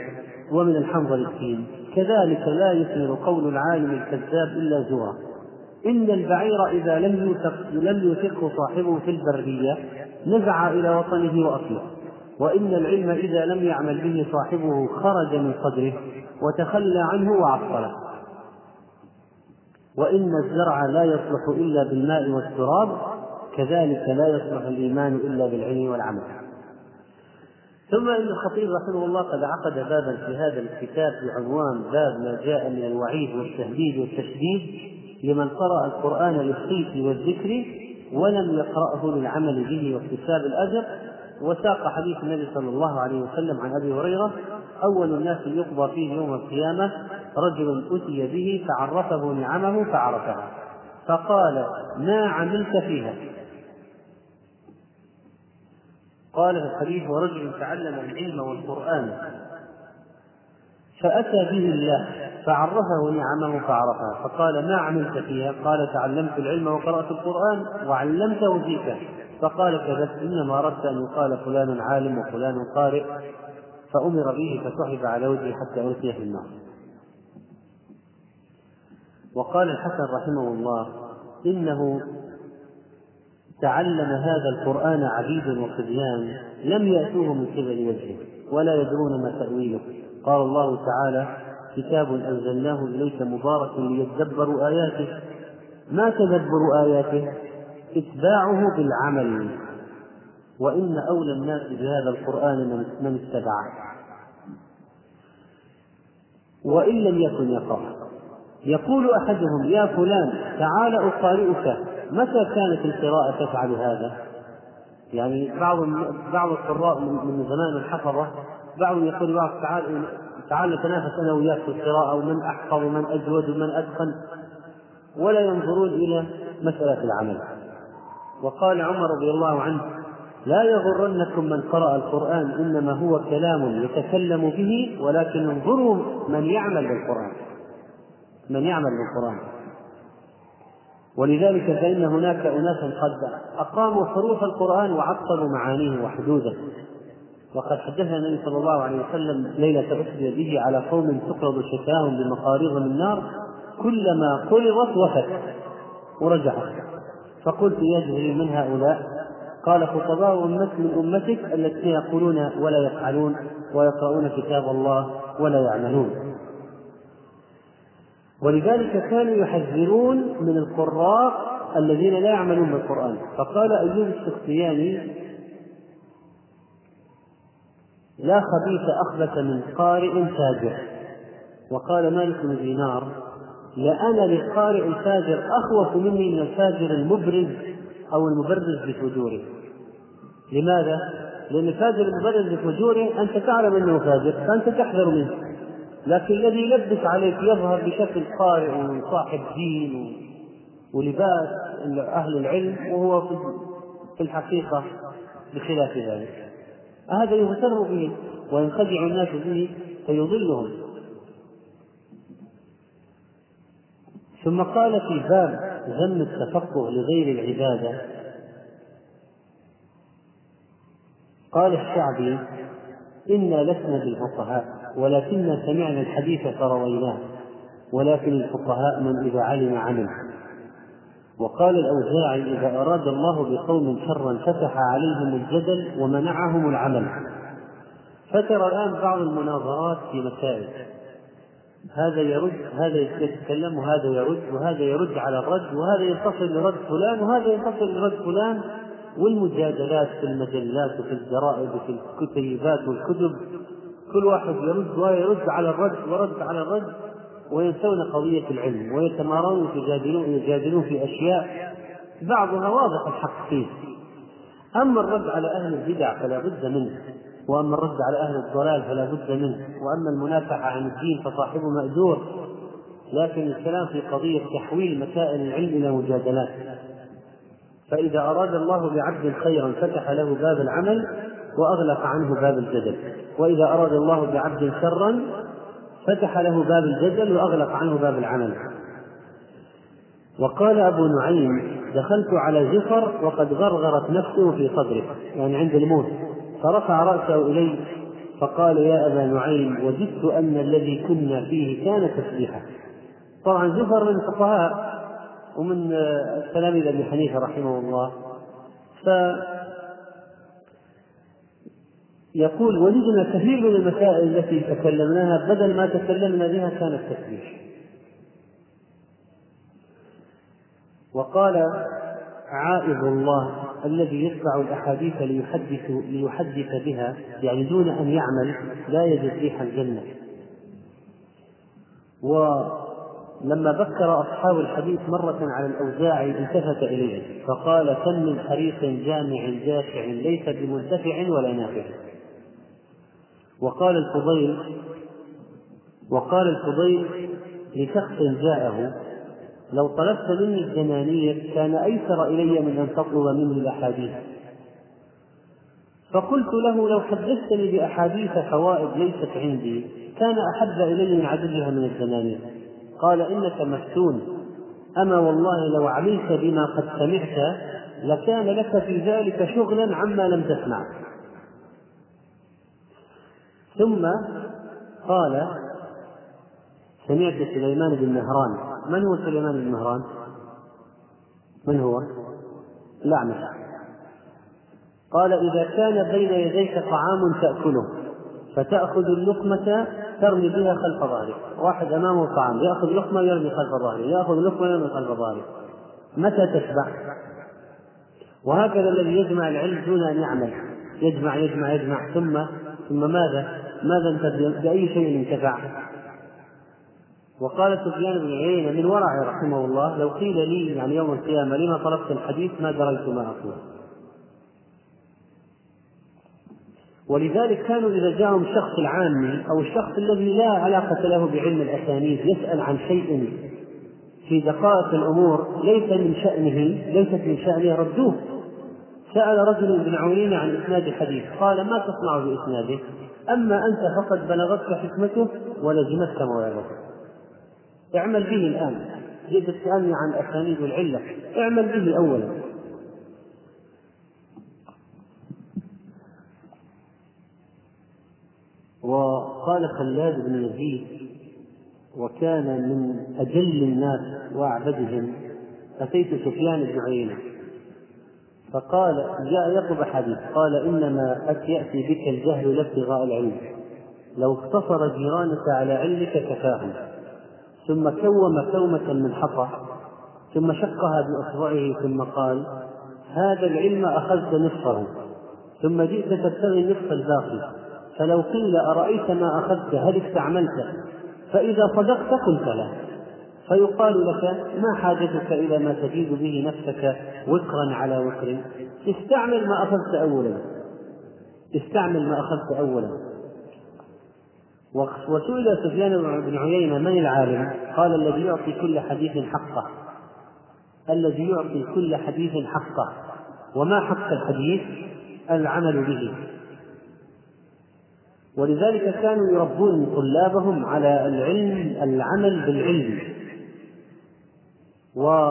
ومن الحنظل التين؟ كذلك لا يثمر قول العالم الكذاب إلا زورا. إن البعير إذا لم يوثق لم يوثقه صاحبه في البرية نزع إلى وطنه وأكله. وإن العلم إذا لم يعمل به صاحبه خرج من صدره وتخلى عنه وعطله. وإن الزرع لا يصلح إلا بالماء والتراب كذلك لا يصلح الإيمان إلا بالعلم والعمل. ثم إن الخطيب رحمه الله قد عقد بابا في هذا الكتاب بعنوان باب ما جاء من الوعيد والتهديد والتشديد لمن قرأ القرآن للصيت والذكر ولم يقرأه للعمل به واكتساب الأجر. وساق حديث النبي صلى الله عليه وسلم عن أبي هريرة أول الناس يقضى فيه يوم القيامة رجل أتي به فعرفه نعمه فعرفها فقال ما عملت فيها؟ قال في الحديث ورجل تعلم العلم والقرآن. فأتى به الله فعرفه نعمه فعرفها فقال ما عملت فيها؟ قال تعلمت العلم وقرأت القرآن وعلمته فيك. فقال كذبت إنما أردت أن يقال فلان عالم وفلان قارئ. فأمر به فسحب على وجهه حتى ألقي في النار. وقال الحسن رحمه الله إنه تعلم هذا القرآن عبيد وصبيان لم يأتوه من قبل وجهه ولا يدرون ما تأويله. قال الله تعالى كتاب أنزلناه إليك مبارك ليدبروا آياته. ما تدبر آياته؟ اتباعه بالعمل. وإن أولى الناس بهذا القرآن من اتبعه. وإن لم يكن يقرأ. يقول أحدهم يا فلان تعال أقارئك متى كانت القراءة تفعل هذا؟ يعني بعض بعض القراء من زمان الحفظة بعضهم يقول بعض تعال تعال نتنافس أنا وياك في القراءة ومن أحفظ ومن أجود ومن أتقن ولا ينظرون إلى مسألة العمل وقال عمر رضي الله عنه لا يغرنكم من قرأ القرآن إنما هو كلام يتكلم به ولكن انظروا من يعمل بالقرآن من يعمل بالقرآن. ولذلك فإن هناك أناسا قد أقاموا حروف القرآن وعطلوا معانيه وحدوده. وقد حدثنا النبي صلى الله عليه وسلم ليلة أسري به على قوم تقرض شتاهم بمقاريض من نار كلما قرضت وفت ورجعت. فقلت يجري من هؤلاء؟ قال خطباء أمتك من أمتك الذين يقولون ولا يفعلون ويقرؤون كتاب الله ولا يعملون. ولذلك كانوا يحذرون من القراء الذين لا يعملون بالقرآن. فقال أيوب السختياني لا خبيث أخبث من قارئ فاجر. وقال مالك بن دينار لأنا للقارئ الفاجر أخوف مني من الفاجر المبرز أو المبرز بفجوره. لماذا؟ لأن الفاجر المبرز بفجوره أنت تعلم أنه فاجر فأنت تحذر منه. لكن الذي يلبس عليك يظهر بشكل قارئ وصاحب دين ولباس أهل العلم وهو في الحقيقة بخلاف ذلك. هذا يغتر به وينخدع الناس به فيضلهم. ثم قال في باب ذم التفقه لغير العبادة قال الشعبي إنا لسنا بالفقهاء. ولكنا سمعنا الحديث فرويناه ولكن الفقهاء من إذا علم عمل. وقال الأوزاعي إذا أراد الله بقوم شرا فتح عليهم الجدل ومنعهم العمل. فترى الآن بعض المناظرات في مسائل. هذا يرد هذا يتكلم وهذا يرد وهذا يرد على الرد وهذا ينتصر لرد فلان وهذا ينتصر لرد فلان. والمجادلات في المجلات وفي الجرائد وفي الكتيبات والكتب كل واحد يرد ويرد على الرد ورد على الرد وينسون قضية العلم ويتمارون يجادلون يجادلون في أشياء بعضها واضح الحق فيه. أما الرد على أهل البدع فلا بد منه وأما الرد على أهل الضلال فلا بد منه وأما المنافحة عن الدين فصاحبه مأجور. لكن الكلام في قضية تحويل مسائل العلم إلى مجادلات. فإذا أراد الله بعبد خيرا فتح له باب العمل وأغلق عنه باب الجدل. وإذا أراد الله بعبد شرا فتح له باب الجدل وأغلق عنه باب العمل. وقال أبو نعيم دخلت على جفر وقد غرغرت نفسه في صدره. يعني عند الموت. فرفع رأسه إلي فقال يا أبا نعيم وجدت أن الذي كنا فيه كان تسبيحا. طبعا جفر من الفقهاء ومن تلاميذ أبي حنيفة رحمه الله. ف يقول وجدنا كثير من المسائل التي تكلمناها بدل ما تكلمنا بها كان التسبيح وقال عائذ الله الذي يتبع الأحاديث ليحدث ليحدث بها يعني دون أن يعمل لا يجد ريح الجنة. ولما بكر أصحاب الحديث مرة على الاوزاعي التفت إليه فقال كم من حريق جامع جاشع ليس بمنتفع ولا نافع. وقال الفضيل وقال الفضيل لشخص جاءه لو طلبت مني الدنانير كان أيسر إلي من أن تطلب مني الأحاديث. فقلت له لو حدثتني بأحاديث فوائد ليست عندي كان أحب إلي من عددها من الدنانير قال إنك مفتون أما والله لو علمت بما قد سمعت لكان لك في ذلك شغلا عما لم تسمع. ثم قال سمعت سليمان بن مهران من هو سليمان بن مهران؟ من هو؟ الأعمش قال إذا كان بين يديك طعام تأكله فتأخذ اللقمة ترمي بها خلف ظهرك واحد أمامه طعام يأخذ لقمة ويرمي خلف ظهره يأخذ لقمة ويرمي خلف ظهره متى تشبع وهكذا الذي يجمع العلم دون أن يعمل يجمع يجمع يجمع ثم ثم ماذا؟ ماذا أنت بأي شيء انتفع؟ وقال سفيان بن عيينة من ورعه رحمه الله لو قيل لي يعني يوم القيامة لما طلبت الحديث ما دريت ما أقول. ولذلك كانوا إذا جاءهم الشخص العامي أو الشخص الذي لا علاقة له بعلم الأسانيد يسأل عن شيء في دقائق الأمور ليس من شأنه ليست من شأنه ردوه سأل رجل ابن عيينة عن إسناد الحديث قال ما تصنع بإسناده؟ أما أنت فقد بلغتك حكمته ولزمتك موعظته. اعمل به الآن. جئت تسألني عن أسانيد العلة. اعمل به أولا. وقال خلاد بن يزيد وكان من أجل الناس وأعبدهم أتيت سفيان بن عيينة. فقال جاء يطلب حديث. قال إنما يأتي بك الجهل لابتغاء العلم. لو اقتصر جيرانك على علمك كفاهم. ثم كوم كومة من حصى ثم شقها بإصبعه ثم قال هذا العلم أخذت نصفه ثم جئت تبتغي النصف الباقي. فلو قيل أرأيت ما أخذت؟ هل استعملته فإذا صدقت قلت لا فيقال لك ما حاجتك إلى ما تزيد به نفسك وكرا على وكر استعمل ما أخذت أولا. استعمل ما أخذت أولا. وسئل سفيان بن عيينة من العالم؟ قال الذي يعطي كل حديث حقه. الذي يعطي كل حديث حقه. وما حق الحديث؟ العمل به. ولذلك كانوا يربون طلابهم على العلم العمل بالعلم. و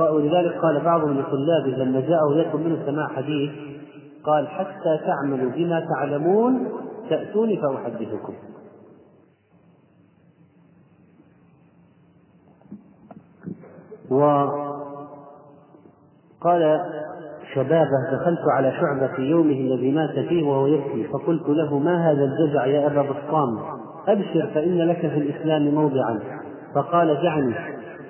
ولذلك قال بعضهم لطلابه لما جاءه يطلب منه سماع حديث قال حتى تعملوا بما تعلمون تأتوني فأحدثكم. وقال شبابه دخلت على شعبة في يومه الذي مات فيه وهو يبكي فقلت له ما هذا الجزع يا أبا بسطام؟ أبشر فإن لك في الإسلام موضعا. فقال دعني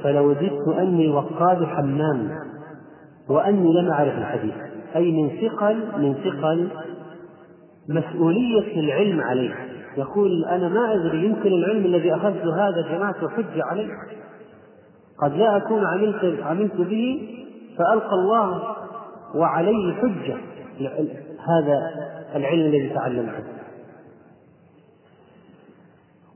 فلوددت أني وقاد حمام وأني لم أعرف الحديث. أي من ثقل من ثقل مسؤولية العلم عليه. يقول أنا ما أدري يمكن العلم الذي أخذته هذا جمعته حجة عليه. قد لا أكون عملت عملت به فألقى الله وعليه حجة. هذا العلم الذي تعلمته.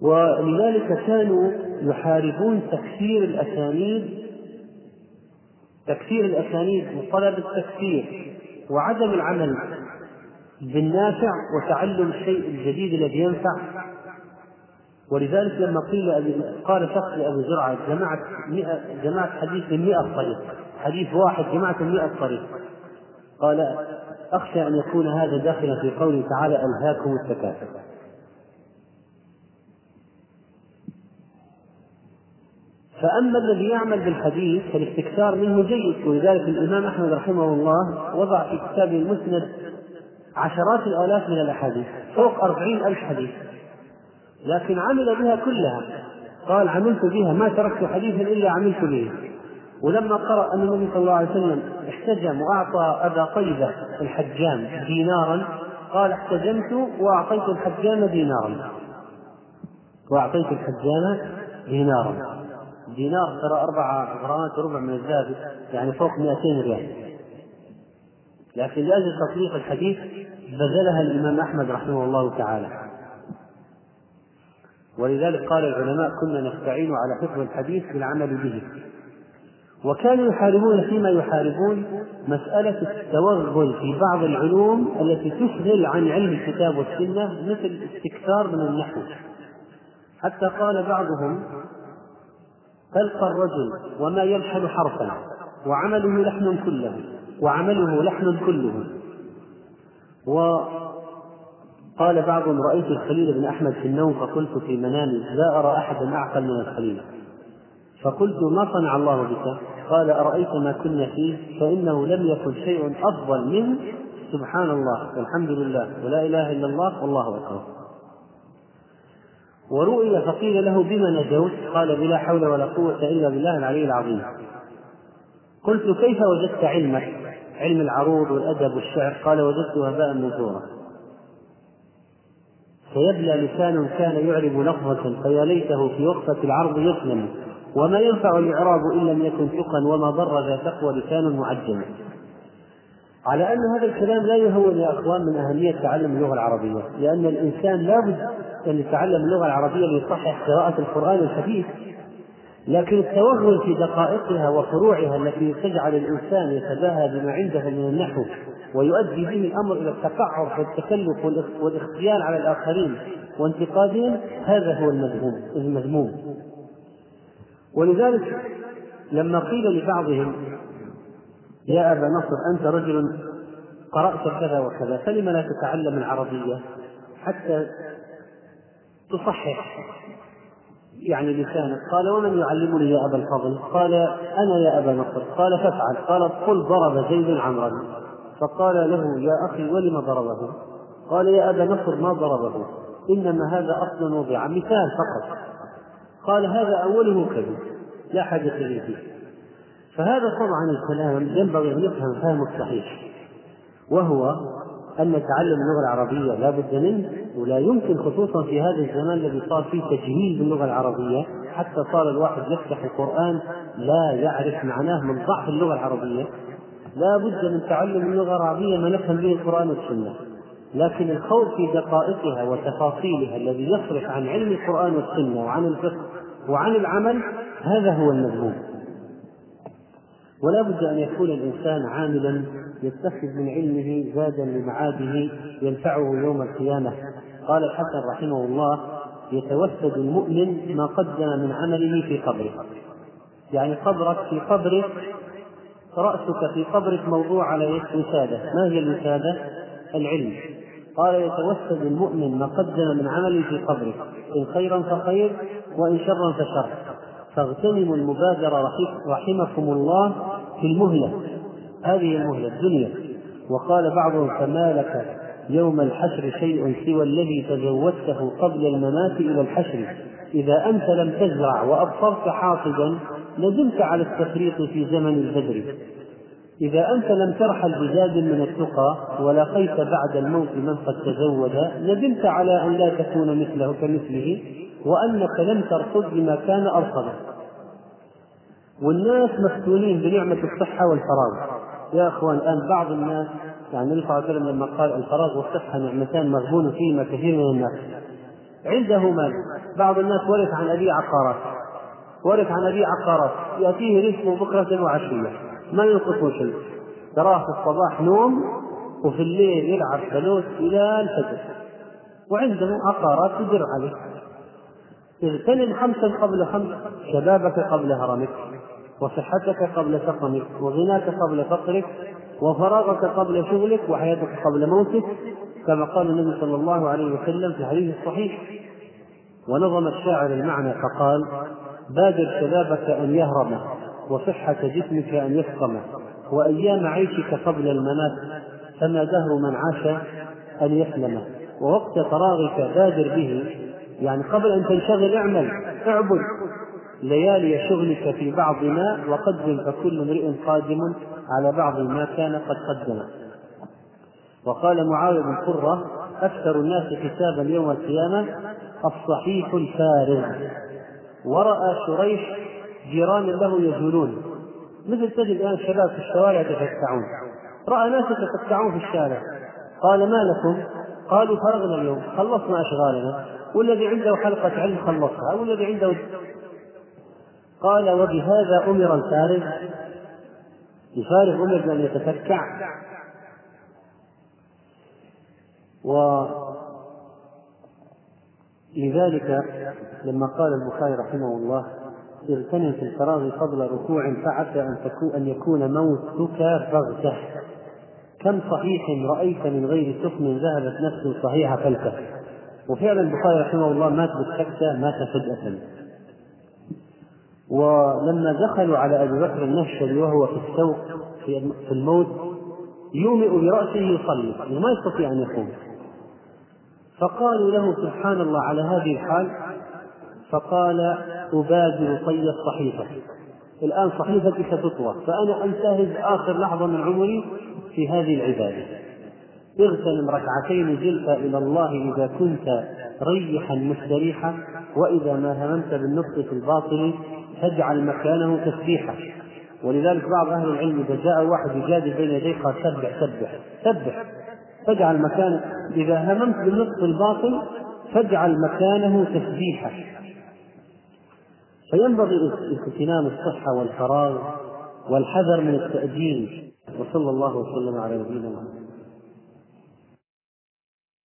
ولذلك كانوا يحاربون تكفير الأسانيد تكفير الأسانيد وطلب التكفير وعدم العمل بالنافع وتعلم الشيء الجديد الذي ينفع. ولذلك لما قيل قال شخص لأبي زرعة جمعت جمعت حديث من 100 طريق حديث واحد جمعت من 100 طريق. قال أخشى أن يكون هذا داخلا في قوله تعالى ألهاكم التكاثر. فأما الذي يعمل بالحديث فالاستكثار منه جيد. ولذلك الإمام أحمد رحمه الله وضع في كتابه المسند عشرات الآلاف من الأحاديث فوق أربعين ألف حديث. لكن عمل بها كلها. قال عملت بها ما تركت حديثا إلا عملت به. ولما قرأ أن النبي صلى الله عليه وسلم احتجم وأعطى أبا طيبة الحجام دينارا قال احتجمت وأعطيت الحجام دينارا. وأعطيت الحجام دينارا. دينار ترى أربع غرامات وربع من الذهب يعني فوق 200 ريال. لكن لأجل تطبيق الحديث بذلها الإمام أحمد رحمه الله تعالى. ولذلك قال العلماء كنا نستعين على حفظ الحديث بالعمل به. وكانوا يحاربون فيما يحاربون مسألة التوغل في بعض العلوم التي تشغل عن علم الكتاب والسنة مثل الاستكثار من النحو. حتى قال بعضهم تلقى الرجل وما يلحن حرفا وعمله لحن كله وعمله لحن كله. وقال بعضهم رأيت الخليل بن أحمد في النوم فقلت في منامي لا أرى أحدا أعقل من الخليل. فقلت ما صنع الله بك؟ قال أرأيت ما كنا فيه؟ فإنه لم يكن شيء أفضل من سبحان الله والحمد لله ولا إله إلا الله والله أكبر. ورؤي فقيل له بما نجوت؟ قال بلا حول ولا قوة إلا بالله العلي العظيم. قلت كيف وجدت علمك؟ علم العروض والأدب والشعر. قال وجدت هباء منثورا فيبلى لسان كان يعرب لفظة فيا ليته في وقفة العرض يسلم. وما ينفع الإعراب إن لم يكن ثقا وما ضر ذا تقوى لسان معجم. على أن هذا الكلام لا يهون يا أخوان من أهمية تعلم اللغة العربية لأن الإنسان لابد أن يتعلم اللغة العربية ليصحح قراءة القرآن الحديث لكن التوغل في دقائقها وفروعها التي تجعل الإنسان يتباهى بما عنده من النحو ويؤدي به الأمر إلى التقعر والتكلف والاختيال على الآخرين وانتقادهم هذا هو المذموم المذموم. ولذلك لما قيل لبعضهم يا أبا نصر أنت رجل قرأت كذا وكذا فلم لا تتعلم العربية حتى تصحح يعني لسانك قال ومن يعلمني يا أبا الفضل. قال أنا يا أبا نصر. قال فافعل. قال قل ضرب زيد عمرا. فقال له يا أخي ولم ضربه؟ قال يا أبا نصر ما ضربه. إنما هذا أصل وضع مثال فقط. قال هذا أوله كذب لا حاجة لي فيه فهذا طبعا الكلام ينبغي أن يفهم فهم الصحيح وهو أن تعلم اللغة العربية لا بد منه ولا يمكن خصوصا في هذا الزمان الذي صار فيه تجهيل باللغة العربية. حتى صار الواحد يفتح القرآن لا يعرف معناه من ضعف اللغة العربية. لا بد من تعلم اللغة العربية ما نفهم به القرآن والسنة. لكن الخوض في دقائقها وتفاصيلها الذي يصرف عن علم القرآن والسنة وعن الفقه وعن العمل هذا هو المذموم. ولا بد أن يكون الإنسان عاملا يتخذ من علمه زادا لمعاده ينفعه يوم القيامة. قال الحسن رحمه الله يتوسد المؤمن ما قدم من عمله في قبره. يعني قبرك في قبرك رأسك في قبرك موضوع على وسادة ما هي الوسادة؟ العلم. قال يتوسد المؤمن ما قدم من عمله في قبره. إن خيرا فخير وإن شرا فشر. فاغتنموا المبادرة رحمكم الله في المهلة. هذه المهلة الدنيا. وقال بعضهم فما لك يوم الحشر شيء سوى الذي تزودته قبل الممات إلى الحشر. إذا أنت لم تزرع وأبصرت حاصدا ندمت على التفريط في زمن البدر. إذا أنت لم ترحل بزاد من التقى ولقيت بعد الموت من قد تزود ندمت على أن لا تكون مثله كمثله. وأنك لم ترصد بما كان أرصده والناس مفتونين بنعمة الصحة والفراغ. يا أخوان الآن بعض الناس يعني النبي صلى الله عليه وسلم لما قال الفراغ والصحة نعمتان مغبون فيهما كثير من الناس. عنده مال. بعض الناس ورث عن أبيه عقارات ورث عن أبيه عقارات يأتيه رزقه بكرة وعشية. ما ينقصه شيء. تراه في الصباح نوم وفي الليل يلعب فلوس إلى الفجر. وعنده عقارات تدر عليه. اغتنم خمسا قبل خمس شبابك قبل هرمك وصحتك قبل سقمك وغناك قبل فقرك وفراغك قبل شغلك وحياتك قبل موتك كما قال النبي صلى الله عليه وسلم في الحديث الصحيح ونظم الشاعر المعنى فقال بادر شبابك أن يهرم وصحة جسمك أن يسقم وأيام عيشك قبل الممات فما دهر من عاش أن يسلم ووقت فراغك بادر به يعني قبل أن تنشغل اعمل اعبد. ليالي شغلك في بعض ما وقدم فكل امرئ قادم على بعض ما كان قد قدم. وقال معاوية بن قرة أكثر الناس حسابا يوم القيامة الصحيح الفارغ. ورأى شريح جيران له يجولون مثل تجد الآن شباب في الشوارع يتفتعون رأى ناس يتفتعون في الشارع. قال ما لكم؟ قالوا فرغنا اليوم خلصنا أشغالنا. والذي عنده حلقة علم خلصها والذي عنده قال وبهذا أمر الفارغ الفارغ أمر بأن يتفكع. ولذلك لما قال البخاري رحمه الله اغتنم في الفراغ قبل ركوع فعسى أن أن يكون موتك بغتة. كم صحيح رأيت من غير سخن ذهبت نفس صحيحة فلتة وفعلا البخاري رحمه الله مات بالسكتة مات فجأة ولما دخلوا على أبي بكر النهشلي وهو في السوق في الموت يومئ برأسه يصلي وما يستطيع أن يقوم. فقالوا له سبحان الله على هذه الحال فقال أبادر طي الصحيفة. الآن صحيفتي ستطوى فأنا أنتهز آخر لحظة من عمري في هذه العبادة. اغتنم ركعتين زلفى إلى الله إذا كنت ريحا مستريحا وإذا ما هممت بالنطق في الباطل فاجعل مكانه تسبيحا. ولذلك بعض أهل العلم إذا جاء واحد يجادل بين يديه قال سبح سبح سبح. فاجعل مكان إذا هممت بالنطق الباطل فاجعل مكانه تسبيحا. فينبغي اغتنام الصحة والفراغ والحذر من التأجيل. وصلى الله وسلم على نبينا محمد.